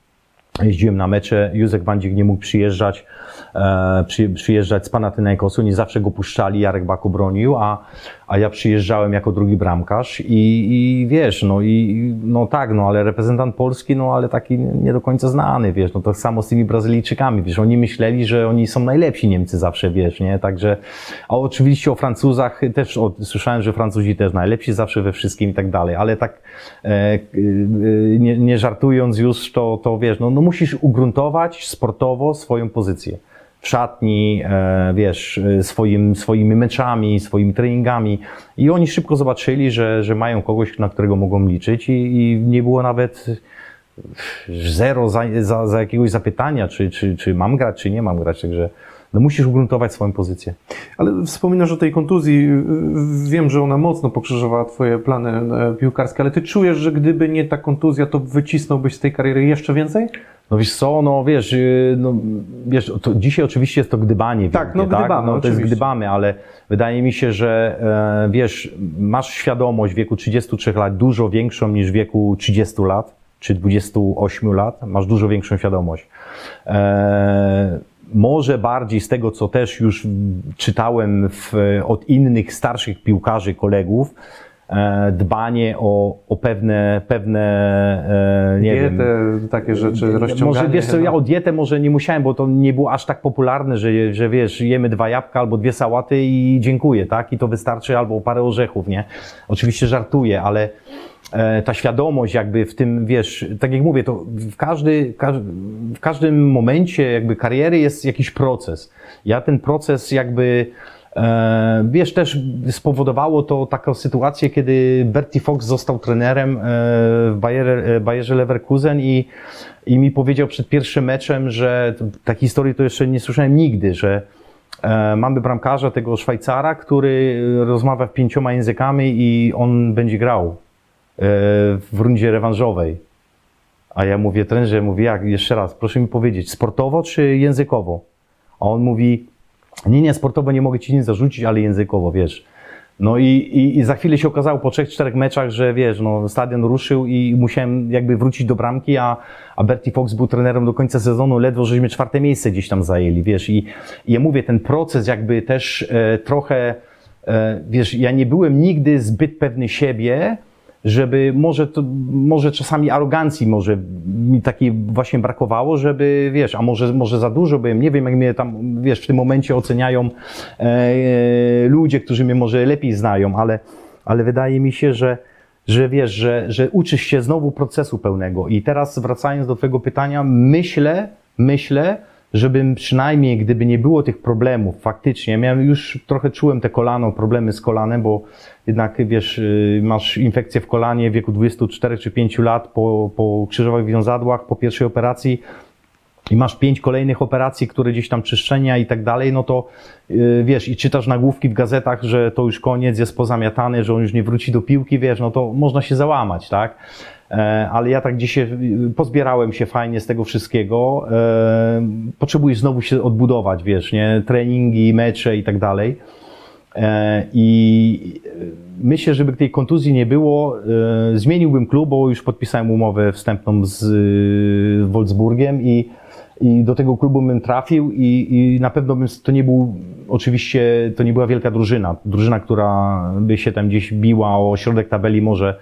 Jeździłem na mecze, Józek Wandzik nie mógł przyjeżdżać, e, przy, przyjeżdżać z Panathinaikosu, nie zawsze go puszczali, Jarek Baku bronił, a, a ja przyjeżdżałem jako drugi bramkarz i, i wiesz, no i no tak, no ale reprezentant Polski, no ale taki nie do końca znany, wiesz, no to samo z tymi Brazylijczykami, wiesz, oni myśleli, że oni są najlepsi Niemcy zawsze, wiesz, nie, także, a oczywiście o Francuzach też o, słyszałem, że Francuzi też najlepsi zawsze we wszystkim i tak dalej, ale tak e, e, nie, nie żartując już, to, to wiesz, no, no musisz ugruntować sportowo swoją pozycję w szatni, e, wiesz, e, swoim, swoimi meczami, swoimi treningami. I oni szybko zobaczyli, że, że mają kogoś, na którego mogą liczyć i, i nie było nawet zero za, za, za jakiegoś zapytania, czy, czy, czy mam grać, czy nie mam grać. Także no musisz ugruntować swoją pozycję. Ale wspominasz o tej kontuzji. Wiem, że ona mocno pokrzyżowała Twoje plany e, piłkarskie, ale Ty czujesz, że gdyby nie ta kontuzja, to wycisnąłbyś z tej kariery jeszcze więcej? No wiesz co, no wiesz, yy, no, wiesz to dzisiaj oczywiście jest to gdybanie. Tak, wielkie, no gdybamy, No to jest oczywiście. gdybamy, ale wydaje mi się, że e, wiesz, masz świadomość w wieku 33 lat dużo większą niż w wieku 30 lat, czy 28 lat, masz dużo większą świadomość. E, może bardziej z tego, co też już czytałem w, od innych starszych piłkarzy, kolegów, e, dbanie o, o pewne, pewne e, nie wiem, Dietę, takie rzeczy, rozciąganie. może wiesz co, ja o dietę może nie musiałem, bo to nie było aż tak popularne, że, że wiesz, jemy dwa jabłka albo dwie sałaty i dziękuję, tak? I to wystarczy, albo parę orzechów, nie? Oczywiście żartuję, ale e, ta świadomość jakby w tym, wiesz, tak jak mówię, to w, każdy, każ, w każdym momencie jakby kariery jest jakiś proces. Ja ten proces jakby E, wiesz, też spowodowało to taką sytuację, kiedy Bertie Fox został trenerem e, w Bayer, e, Bayerze Leverkusen i, i mi powiedział przed pierwszym meczem, że ta historii to jeszcze nie słyszałem nigdy, że e, mamy bramkarza, tego Szwajcara, który rozmawia pięcioma językami i on będzie grał e, w rundzie rewanżowej. A ja mówię, trenerze, mówię, jak, jeszcze raz, proszę mi powiedzieć, sportowo czy językowo? A on mówi, nie, nie, sportowo nie mogę ci nic zarzucić, ale językowo, wiesz. No i, i, i za chwilę się okazało po trzech, czterech meczach, że wiesz, no, stadion ruszył i musiałem jakby wrócić do bramki, a, a Bertie Fox był trenerem do końca sezonu, ledwo żeśmy czwarte miejsce gdzieś tam zajęli, wiesz. I, i ja mówię, ten proces jakby też e, trochę, e, wiesz, ja nie byłem nigdy zbyt pewny siebie, żeby może, to, może czasami arogancji może mi takiej właśnie brakowało, żeby, wiesz, a może, może za dużo byłem, nie wiem, jak mnie tam, wiesz, w tym momencie oceniają e, ludzie, którzy mnie może lepiej znają, ale, ale wydaje mi się, że, że wiesz, że, że uczysz się znowu procesu pełnego. I teraz wracając do Twojego pytania, myślę, myślę, żebym przynajmniej, gdyby nie było tych problemów, faktycznie, miałem już trochę czułem te kolano, problemy z kolanem, bo jednak wiesz, y, masz infekcję w kolanie w wieku 24 czy 5 lat po, po krzyżowych wiązadłach, po pierwszej operacji i masz pięć kolejnych operacji, które gdzieś tam czyszczenia i tak dalej, no to yy, wiesz, i czytasz nagłówki w gazetach, że to już koniec, jest pozamiatany, że on już nie wróci do piłki, wiesz, no to można się załamać, tak? E, ale ja tak dzisiaj pozbierałem się fajnie z tego wszystkiego. E, potrzebujesz znowu się odbudować, wiesz, nie? Treningi, mecze i tak dalej. E, I myślę, żeby tej kontuzji nie było, zmieniłbym klub, bo już podpisałem umowę wstępną z Wolfsburgiem i, i do tego klubu bym trafił i, i na pewno bym, to nie był, oczywiście to nie była wielka drużyna, drużyna, która by się tam gdzieś biła o środek tabeli może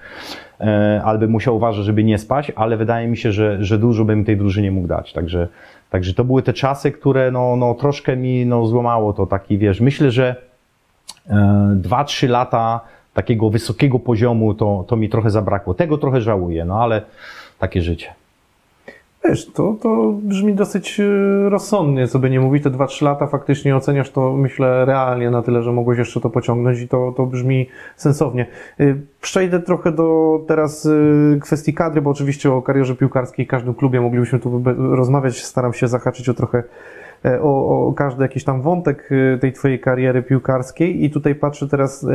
albo musiał uważać, żeby nie spać, ale wydaje mi się, że, że dużo bym tej drużynie mógł dać. Także, także to były te czasy, które no, no, troszkę mi no, złamało to taki, wiesz, myślę, że e, dwa, trzy lata takiego wysokiego poziomu to, to mi trochę zabrakło. Tego trochę żałuję, no ale takie życie. Wiesz, to, to brzmi dosyć e, rozsądnie, co by nie mówić, te 2-3 lata faktycznie oceniasz to, myślę, realnie na tyle, że mogłeś jeszcze to pociągnąć i to, to brzmi sensownie. E, przejdę trochę do teraz e, kwestii kadry, bo oczywiście o karierze piłkarskiej w każdym klubie moglibyśmy tu rozmawiać, staram się zahaczyć o trochę o, o każdy jakiś tam wątek tej twojej kariery piłkarskiej. I tutaj patrzę teraz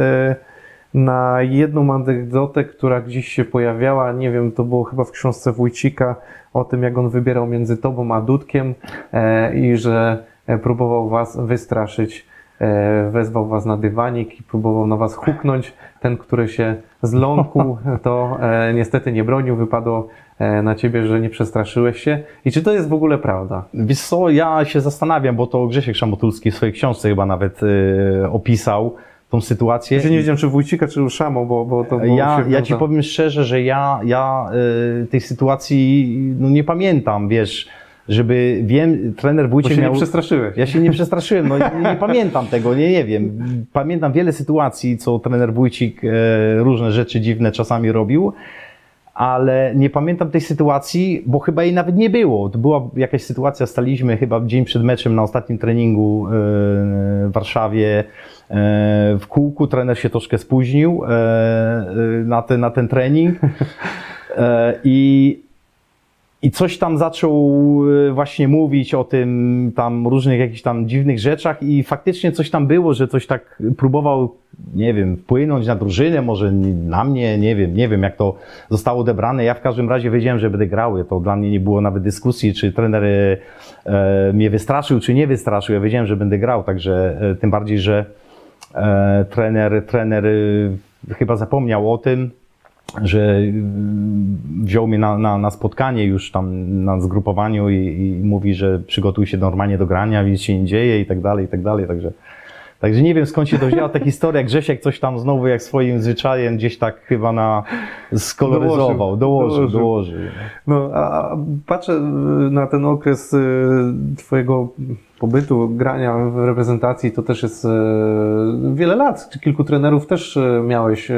na jedną anegdotę, która gdzieś się pojawiała, nie wiem, to było chyba w książce Wójcika, o tym, jak on wybierał między tobą a Dudkiem e, i że e, próbował was wystraszyć, e, wezwał was na dywanik i próbował na was huknąć. Ten, który się zląkł, to e, niestety nie bronił, wypadło e, na ciebie, że nie przestraszyłeś się. I czy to jest w ogóle prawda? Wiesz co, ja się zastanawiam, bo to Grzesiek Szamotulski w swojej książce chyba nawet e, opisał, tą sytuację. Ja się nie wiedziałem, czy Wójcika, czy Szamo, bo, bo to było Ja, ja ci powiem szczerze, że ja, ja y, tej sytuacji no, nie pamiętam, wiesz, żeby wiem, trener Wójcik bo się miał... nie przestraszyłeś. Ja się nie przestraszyłem, no nie, nie pamiętam tego, nie, nie wiem. Pamiętam wiele sytuacji, co trener Wójcik e, różne rzeczy dziwne czasami robił, ale nie pamiętam tej sytuacji, bo chyba jej nawet nie było. To była jakaś sytuacja, staliśmy chyba dzień przed meczem na ostatnim treningu e, w Warszawie, w kółku trener się troszkę spóźnił e, e, na ten, na ten trening i, i coś tam zaczął właśnie mówić o tym, tam różnych jakichś tam dziwnych rzeczach i faktycznie coś tam było, że coś tak próbował, nie wiem, wpłynąć na drużynę, może na mnie, nie wiem, nie wiem jak to zostało odebrane. Ja w każdym razie wiedziałem, że będę grał. To dla mnie nie było nawet dyskusji, czy trener e, mnie wystraszył, czy nie wystraszył. Ja wiedziałem, że będę grał, także e, tym bardziej, że E, trener, trener y, chyba zapomniał o tym, że y, wziął mnie na, na, na spotkanie już tam na zgrupowaniu i, i, mówi, że przygotuj się normalnie do grania, nic się nie dzieje i tak dalej, i tak dalej, także Także nie wiem skąd się to wzięła ta historia. Grzesiek coś tam znowu jak swoim zwyczajem gdzieś tak chyba na skoloryzował, dołożył, dołożył. dołożył. No, a patrzę na ten okres y, twojego pobytu, grania w reprezentacji, to też jest y, wiele lat. Kilku trenerów też y, miałeś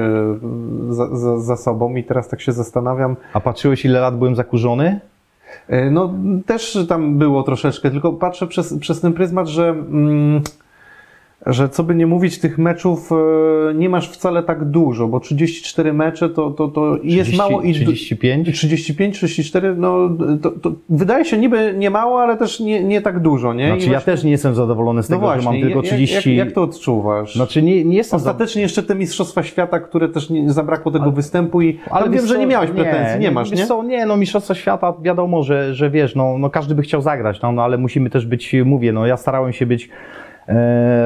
za, za, za sobą i teraz tak się zastanawiam. A patrzyłeś ile lat byłem zakurzony? No też tam było troszeczkę, tylko patrzę przez, przez ten pryzmat, że... Mm, że co by nie mówić, tych meczów e, nie masz wcale tak dużo, bo 34 mecze to, to, to 30, jest mało. I 35? 35, 34, no to, to wydaje się niby nie mało, ale też nie, nie tak dużo, nie? Znaczy I ja też nie jestem zadowolony z no tego, no właśnie, że mam tylko 30... Jak, jak, to odczuwasz? Znaczy nie, nie jestem... Ostatecznie jeszcze te Mistrzostwa Świata, które też nie, zabrakło tego ale, występu i ale wiem, że nie miałeś pretensji, nie, nie masz, nie? Co, nie, no Mistrzostwa Świata wiadomo, że, że wiesz, no, no każdy by chciał zagrać, no, no ale musimy też być, mówię, no ja starałem się być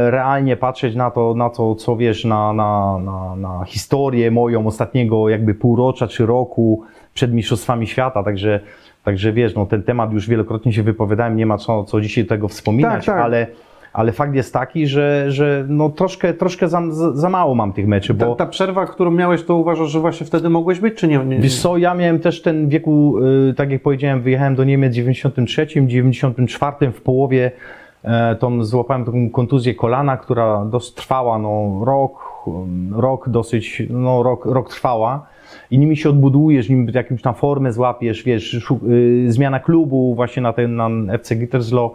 realnie patrzeć na to, na to co wiesz, na, na, na, na historię moją ostatniego jakby półrocza czy roku przed Mistrzostwami Świata, także, także wiesz, no ten temat już wielokrotnie się wypowiadałem, nie ma co, co dzisiaj tego wspominać, tak, tak. ale ale fakt jest taki, że, że no troszkę, troszkę za, za mało mam tych meczy, bo... Ta, ta przerwa, którą miałeś, to uważasz, że właśnie wtedy mogłeś być, czy nie? nie? Wiesz co, ja miałem też ten wieku, y, tak jak powiedziałem, wyjechałem do Niemiec w 93, 94, w połowie e, tą złapałem taką kontuzję kolana, która dość trwała, no rok, rok dosyć, no rok, rok trwała. I nimi się odbudujesz, nim jakąś tam formę złapiesz, wiesz, y, zmiana klubu właśnie na ten na FC Gütersloh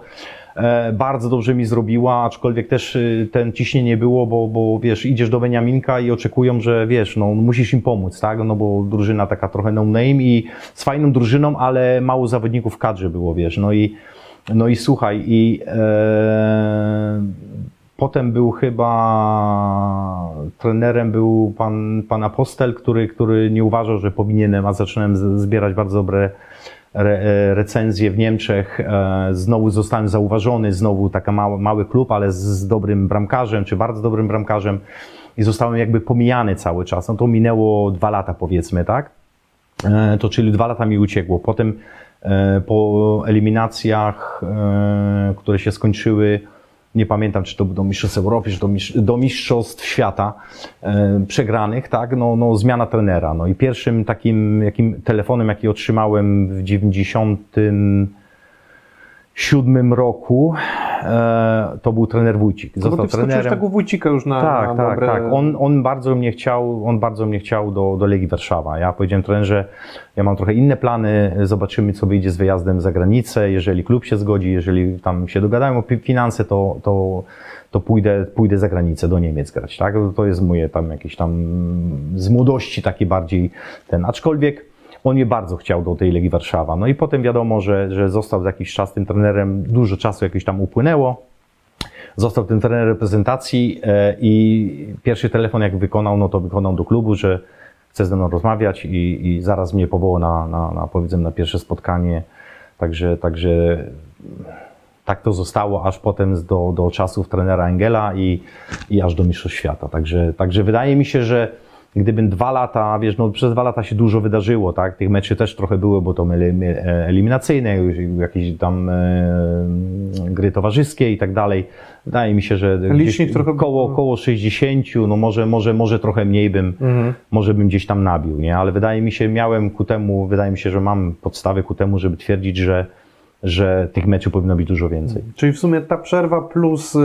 e, bardzo dobrze mi zrobiła, aczkolwiek też y, ten ciśnienie było, bo, bo wiesz, idziesz do Beniaminka i oczekują, że wiesz, no musisz im pomóc, tak, no bo drużyna taka trochę no name i z fajną drużyną, ale mało zawodników w kadrze było, wiesz, no i no i słuchaj, i e, potem był chyba trenerem był pan, pan Apostel, który, który nie uważał, że powinienem, a zacząłem zbierać bardzo dobre re, e, recenzje w Niemczech. E, znowu zostałem zauważony, znowu taka mały, mały klub, ale z, z dobrym bramkarzem, czy bardzo dobrym bramkarzem i zostałem jakby pomijany cały czas. No to minęło dwa lata powiedzmy, tak? E, to czyli dwa lata mi uciekło. Potem po eliminacjach, e, które się skończyły, nie pamiętam, czy to do Mistrzostw Europy, czy do, mistrz- do Mistrzostw Świata e, przegranych, tak, no, no zmiana trenera. No i pierwszym takim jakim telefonem, jaki otrzymałem w 97 roku, e, to był trener Wójcik. No ty wskoczyłeś tak u Wójcika już na, Tak, na tak, dobre... tak. On, on bardzo mnie chciał, on bardzo mnie chciał do, do Legii Warszawa. Ja powiedziałem trenerze, ja mam trochę inne plany, zobaczymy co wyjdzie z wyjazdem za granicę, jeżeli klub się zgodzi, jeżeli tam się dogadają o finanse, to, to, to pójdę, pójdę za granicę do Niemiec grać, tak? To jest moje tam jakieś tam z młodości takie bardziej ten, aczkolwiek on mnie bardzo chciał do tej Legii Warszawa. No i potem wiadomo, że, że został za jakiś czas tym trenerem, dużo czasu jakieś tam upłynęło. Został tym trenerem reprezentacji e, i pierwszy telefon jak wykonał, no to wykonał do klubu, że chce ze mną rozmawiać i, i zaraz mnie powołał na, na, na, powiedzmy, na pierwsze spotkanie. Także, także tak to zostało aż potem do, do czasów trenera Engela i, i aż do Mistrzostw Świata. Także, także wydaje mi się, że gdybym dwa lata, wiesz, no przez dwa lata się dużo wydarzyło, tak? Tych meczy też trochę było, bo to e, eliminacyjne, jakieś tam e, gry towarzyskie i tak dalej. Wydaje mi się, że Licznik trochę- koło, koło 60, no może, może, może trochę mniej bym, Mhm. może bym gdzieś tam nabił, nie? Ale wydaje mi się, miałem ku temu, wydaje mi się, że mam podstawy ku temu, żeby twierdzić, że, że tych meczów powinno być dużo więcej. Czyli w sumie ta przerwa plus y,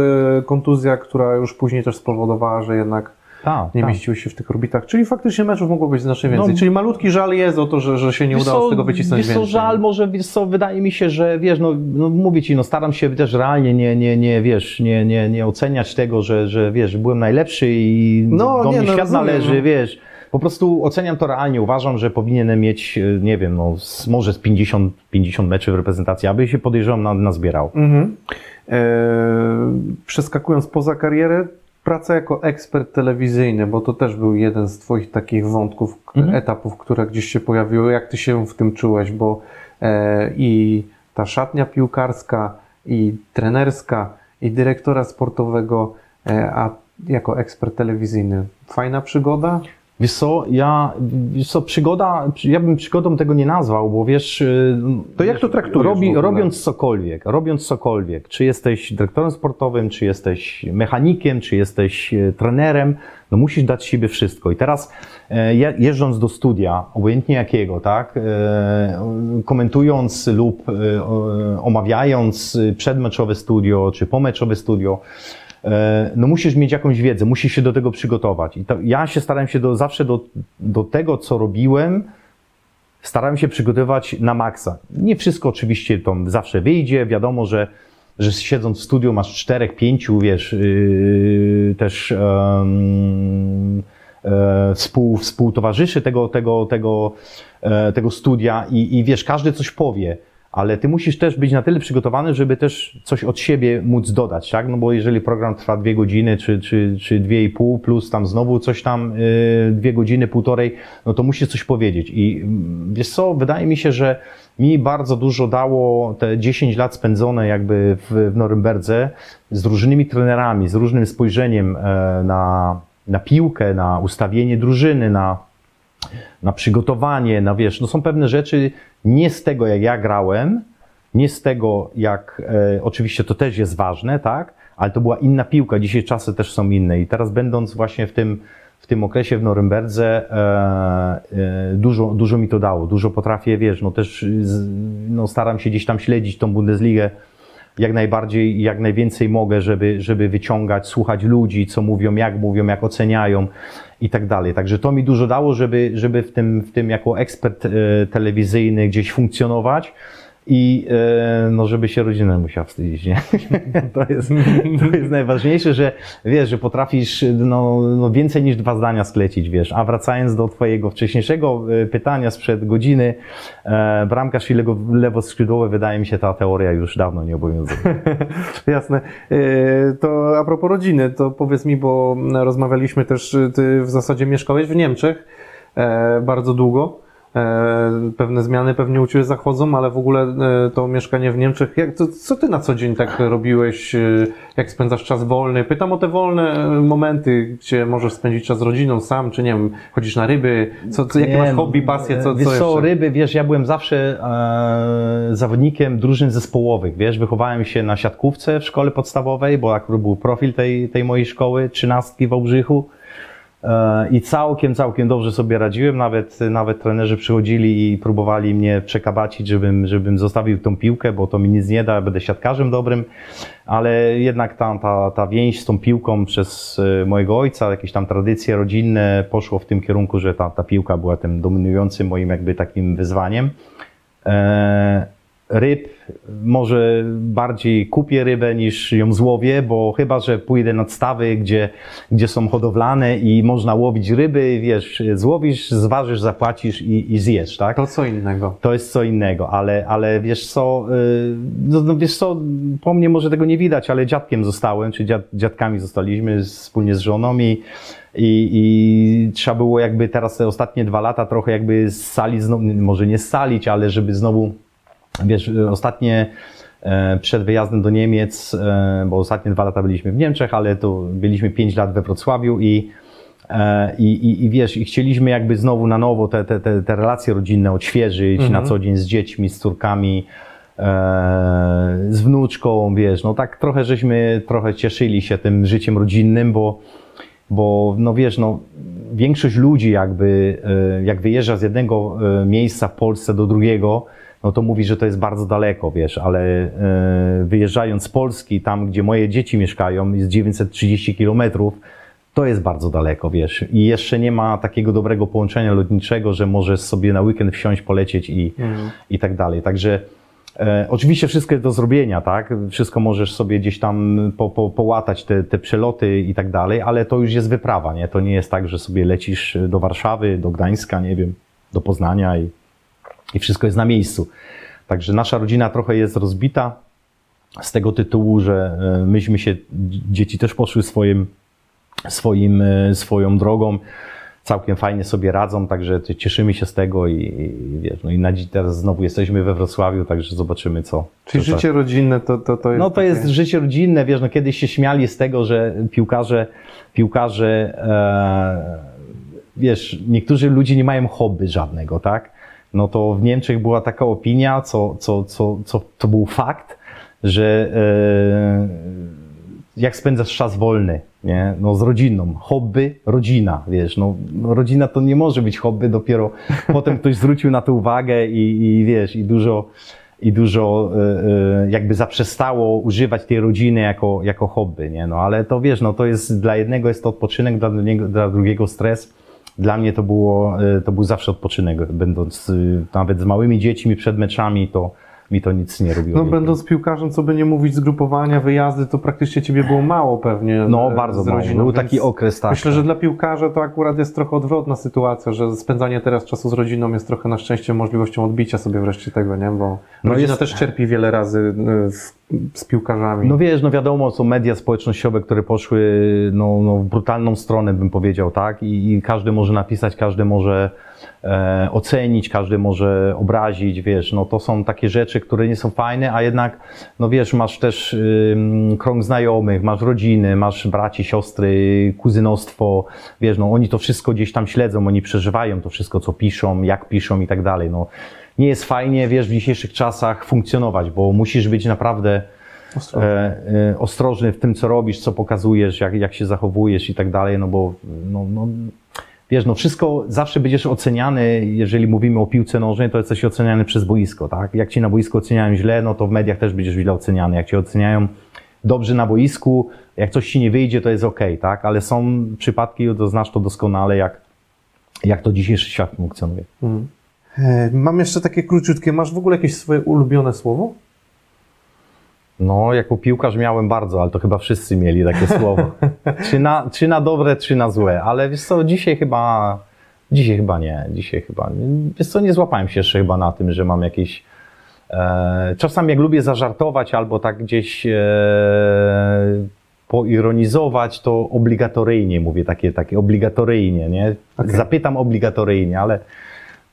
kontuzja, która już później też spowodowała, że jednak Tak, nie tak. mieściły się w tych orbitach. Czyli faktycznie meczów mogło być znacznie więcej. No. Czyli malutki żal jest o to, że, że się nie udało co, z tego wycisnąć wiesz co, więcej. żal, może, wiesz co, wydaje mi się, że wiesz, no, no mówię ci, no staram się też realnie nie, nie, nie wiesz, nie, nie, nie oceniać tego, że, że wiesz, byłem najlepszy i No, do nie, mnie no, świat rozumiem, należy, no. wiesz. Po prostu oceniam to realnie. Uważam, że powinienem mieć, e, nie wiem, no, z, może z 50, 50 meczy w reprezentacji, aby się podejrzewam na, nazbierał. Mhm. E, przeskakując poza karierę, praca jako ekspert telewizyjny, bo to też był jeden z Twoich takich wątków, Mhm. etapów, które gdzieś się pojawiły. Jak Ty się w tym czułeś? Bo e, i ta szatnia piłkarska, i trenerska, i dyrektora sportowego, e, a jako ekspert telewizyjny. Fajna przygoda? Wiesz co, ja, wiesz co, przygoda, ja bym przygodą tego nie nazwał, bo wiesz... y, To jak to traktujesz Robi, robiąc cokolwiek, robiąc cokolwiek, czy jesteś dyrektorem sportowym, czy jesteś mechanikiem, czy jesteś e, trenerem, no musisz dać siebie wszystko. I teraz e, je- jeżdżąc do studia, obojętnie jakiego, tak, e, komentując lub e, omawiając przedmeczowe studio, czy pomeczowe studio, no musisz mieć jakąś wiedzę, musisz się do tego przygotować. I to, ja się starałem się do, zawsze do, do tego, co robiłem, starałem się przygotować na maksa. Nie wszystko oczywiście to zawsze wyjdzie, wiadomo, że, że siedząc w studiu masz czterech, pięciu, wiesz, yy, też e, współ, współtowarzyszy tego, tego, tego, e, tego studia i, i wiesz, każdy coś powie, ale ty musisz też być na tyle przygotowany, żeby też coś od siebie móc dodać, tak? No bo jeżeli program trwa dwie godziny, czy, czy, czy dwie i pół, plus tam znowu coś tam, yy, dwie godziny, półtorej, no to musisz coś powiedzieć. I mm, wiesz co, wydaje mi się, że mi bardzo dużo dało te 10 lat spędzone jakby w, w Norymberdze z różnymi trenerami, z różnym spojrzeniem e, na, na piłkę, na ustawienie drużyny, na, na przygotowanie, na wiesz, no są pewne rzeczy nie z tego, jak ja grałem, nie z tego, jak e, oczywiście to też jest ważne, tak, ale to była inna piłka, dzisiaj czasy też są inne. I teraz będąc właśnie w tym, w tym okresie w Norymberdze e, e, dużo, dużo mi to dało, dużo potrafię, wiesz, no też z, no staram się gdzieś tam śledzić tą Bundesligę jak najbardziej jak najwięcej mogę, żeby, żeby wyciągać, słuchać ludzi, co mówią, jak mówią, jak oceniają i tak dalej. Także to mi dużo dało, żeby, żeby w, tym, w tym jako ekspert e, telewizyjny gdzieś funkcjonować i e, no, żeby się rodzina musiała wstydzić, nie? To jest, to jest najważniejsze, że wiesz, że potrafisz no, no więcej niż dwa zdania sklecić, wiesz. A wracając do twojego wcześniejszego e, pytania sprzed godziny, e, bramkarz i lewo, lewoskrzydłowy, wydaje mi się, ta teoria już dawno nie obowiązuje. Jasne. E, To a propos rodziny, to powiedz mi, bo rozmawialiśmy też, ty w zasadzie mieszkałeś w Niemczech bardzo długo. E, Pewne zmiany pewnie u Ciebie zachodzą, ale w ogóle e, to mieszkanie w Niemczech, jak, to, co Ty na co dzień tak robiłeś, e, jak spędzasz czas wolny? Pytam o te wolne momenty, gdzie możesz spędzić czas z rodziną sam, czy nie wiem, chodzisz na ryby, co, co, jakie Nie, masz hobby, pasje, co, wiesz co co, jeszcze? ryby, wiesz, ja byłem zawsze e, zawodnikiem drużyn zespołowych, wiesz, wychowałem się na siatkówce w szkole podstawowej, bo akurat był profil tej, tej mojej szkoły, trzynastki w Wałbrzychu e, i całkiem, całkiem dobrze sobie radziłem, nawet, nawet trenerzy przychodzili i próbowali mnie przekabacić, żebym, żebym zostawił tą piłkę, bo to mi nic nie da, będę siatkarzem dobrym, ale jednak ta, ta, ta więź z tą piłką przez e, mojego ojca, jakieś tam tradycje rodzinne poszło w tym kierunku, że ta, ta piłka była tym dominującym moim jakby takim wyzwaniem. E, ryb może bardziej kupię rybę niż ją złowię, bo chyba, że pójdę nad stawy, gdzie, gdzie są hodowlane i można łowić ryby, wiesz, złowisz, zważysz, zapłacisz i, i zjesz, tak? To co innego. To jest co innego, ale, ale wiesz co, y, no, no wiesz co, po mnie może tego nie widać, ale dziadkiem zostałem, czy dziad, dziadkami zostaliśmy wspólnie z żoną i, i, i trzeba było jakby teraz te ostatnie dwa lata trochę jakby salić, znowu, może nie salić, ale żeby znowu, wiesz, ostatnie e, przed wyjazdem do Niemiec, e, bo ostatnie dwa lata byliśmy w Niemczech, ale to byliśmy pięć lat we Wrocławiu i E, I, i, I wiesz, i chcieliśmy jakby znowu na nowo te, te, te, te relacje rodzinne odświeżyć na co dzień z dziećmi, z córkami, z wnuczką, wiesz, no tak trochę żeśmy trochę cieszyli się tym życiem rodzinnym, bo, bo no wiesz, no większość ludzi jakby, jak wyjeżdża z jednego miejsca w Polsce do drugiego, no to mówi, że to jest bardzo daleko, wiesz, ale e, wyjeżdżając z Polski, tam gdzie moje dzieci mieszkają, jest 930 kilometrów, to jest bardzo daleko, wiesz, i jeszcze nie ma takiego dobrego połączenia lotniczego, że możesz sobie na weekend wsiąść, polecieć i, i tak dalej. Także e, oczywiście wszystko jest do zrobienia, tak? Wszystko możesz sobie gdzieś tam po, po, połatać te, te przeloty i tak dalej, ale to już jest wyprawa, nie? To nie jest tak, że sobie lecisz do Warszawy, do Gdańska, nie wiem, do Poznania i, i wszystko jest na miejscu. Także nasza rodzina trochę jest rozbita z tego tytułu, że e, myśmy się, dzieci też poszły swoim swoim, e, swoją drogą. Całkiem fajnie sobie radzą, także cieszymy się z tego i, i wiesz, no i na dziś teraz znowu jesteśmy we Wrocławiu, także zobaczymy co. Czyli co życie rodzinne to, to, to jest. no to jest takie- życie rodzinne, wiesz, no kiedyś się śmiali z tego, że piłkarze, piłkarze, e, wiesz, niektórzy ludzie nie mają hobby żadnego, tak? No to w Niemczech była taka opinia, co, co, co, co to był fakt, że e, jak spędzasz czas wolny, nie? No z rodziną. Hobby, rodzina, wiesz, no no rodzina to nie może być hobby, dopiero potem ktoś zwrócił na to uwagę i, i wiesz, i dużo, i dużo e, e, jakby zaprzestało używać tej rodziny jako, jako hobby, nie? No ale to wiesz, no to jest, dla jednego jest to odpoczynek, dla dla drugiego stres. Dla mnie to było, e, to był zawsze odpoczynek, będąc e, nawet z małymi dziećmi przed meczami, to mi to nic nie robiło. No, będąc piłkarzem, co by nie mówić, zgrupowania, wyjazdy, to praktycznie ciebie było mało pewnie. No, e, bardzo mało. rodziną, Był taki okres, tak. Myślę, że dla piłkarza to akurat jest trochę odwrotna sytuacja, że spędzanie teraz czasu z rodziną jest trochę na szczęście możliwością odbicia sobie wreszcie tego, nie? Bo No rodzina jest- też cierpi wiele razy e, z, z piłkarzami. No wiesz, no wiadomo, są media społecznościowe, które poszły no, no, w brutalną stronę, bym powiedział, tak? I, i każdy może napisać, każdy może e, ocenić, każdy może obrazić, wiesz, no to są takie rzeczy, które nie są fajne, a jednak, no wiesz, masz też ym, krąg znajomych, masz rodziny, masz braci, siostry, kuzynostwo, wiesz, no oni to wszystko gdzieś tam śledzą, oni przeżywają to wszystko, co piszą, jak piszą i tak dalej, no. Nie jest fajnie, wiesz, w dzisiejszych czasach funkcjonować, bo musisz być naprawdę Ostrożnie. e, e, ostrożny w tym, co robisz, co pokazujesz, jak, jak się zachowujesz i tak dalej, no bo no, no, wiesz, no wszystko zawsze będziesz oceniany, jeżeli mówimy o piłce nożnej, to jesteś oceniany przez boisko, tak? Jak ci na boisku oceniają źle, no to w mediach też będziesz źle oceniany. Jak cię oceniają dobrze na boisku, jak coś ci nie wyjdzie, to jest ok, tak? Ale są przypadki, to znasz to doskonale, jak, jak to dzisiejszy świat funkcjonuje. Mhm. E, Mam jeszcze takie króciutkie. Masz w ogóle jakieś swoje ulubione słowo? No, jako piłkarz miałem bardzo, ale to chyba wszyscy mieli takie słowo. czy, na, czy na dobre, czy na złe, ale wiesz co, dzisiaj chyba, dzisiaj chyba nie, dzisiaj chyba, wiesz co, nie złapałem się jeszcze chyba na tym, że mam jakieś, e, czasami jak lubię zażartować albo tak gdzieś e, poironizować, to obligatoryjnie mówię, takie, takie obligatoryjnie, nie? Okej. Zapytam obligatoryjnie, ale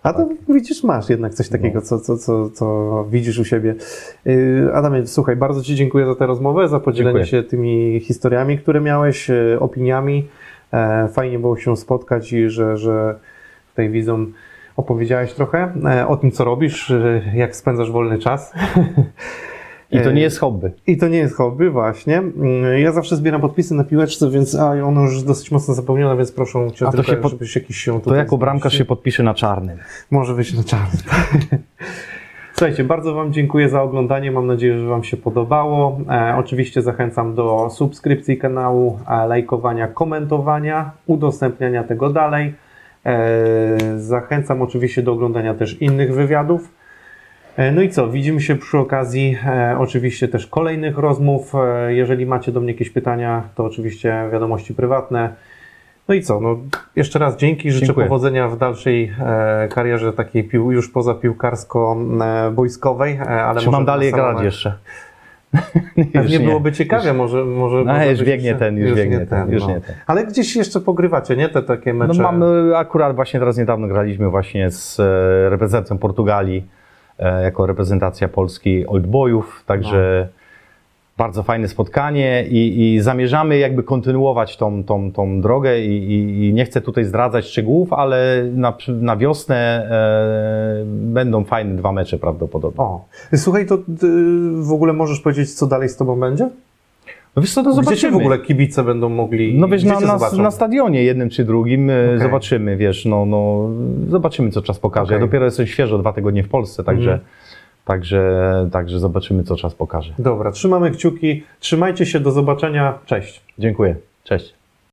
A to widzisz, masz jednak coś takiego, co, co, co, co widzisz u siebie. Yy, Adamie, słuchaj, bardzo Ci dziękuję za tę rozmowę, za podzielenie Dziękuję. się tymi historiami, które miałeś, e, opiniami. E, Fajnie było się spotkać i że, że tutaj widzom opowiedziałeś trochę e, o tym, co robisz, e, jak spędzasz wolny czas. i to E, nie jest hobby. I to nie jest hobby, właśnie. Mm, Ja zawsze zbieram podpisy na piłeczce, więc a ono już dosyć mocno zapełnione, więc proszę Cię A to się pod- żebyś jakiś się To jako bramkarz się podpisze na czarnym. Może wyjść na czarny. Słuchajcie, bardzo Wam dziękuję za oglądanie. Mam nadzieję, że Wam się podobało. E, oczywiście zachęcam do subskrypcji kanału, e, lajkowania, komentowania, udostępniania tego dalej. E, zachęcam oczywiście do oglądania też innych wywiadów. E, No i co, widzimy się przy okazji e, oczywiście też kolejnych rozmów. E, jeżeli macie do mnie jakieś pytania, to oczywiście wiadomości prywatne. No i co, no jeszcze raz dzięki, życzę Dziękuję. powodzenia w dalszej e, karierze takiej pił, już poza piłkarsko-boiskowej, ale Czy mam dalej grać jeszcze? Pewnie Już nie. byłoby ciekawie, może, może, No, już biegnie ten, już biegnie ten, już no. nie ten. Ale gdzieś jeszcze pogrywacie, nie? Te takie No mecze. mamy, akurat właśnie teraz niedawno graliśmy właśnie z reprezentacją Portugalii jako reprezentacja Polski Old Boyów, także bardzo fajne spotkanie i, i zamierzamy jakby kontynuować tą, tą, tą drogę i, i, i nie chcę tutaj zdradzać szczegółów, ale na, na wiosnę e, będą fajne dwa mecze prawdopodobnie. O, słuchaj, to y, w ogóle możesz powiedzieć, co dalej z Tobą będzie? No wiesz co, to Gdzie zobaczymy. Cię w ogóle kibice będą mogli... No wiesz, gdzie na, na, na stadionie jednym czy drugim e, Okej. zobaczymy, wiesz, no, no zobaczymy co czas pokaże. Ja Okej. dopiero jestem świeżo dwa tygodnie w Polsce, także, Mhm. także, także zobaczymy co czas pokaże. Dobra, trzymamy kciuki, trzymajcie się, do zobaczenia, cześć. Dziękuję, cześć.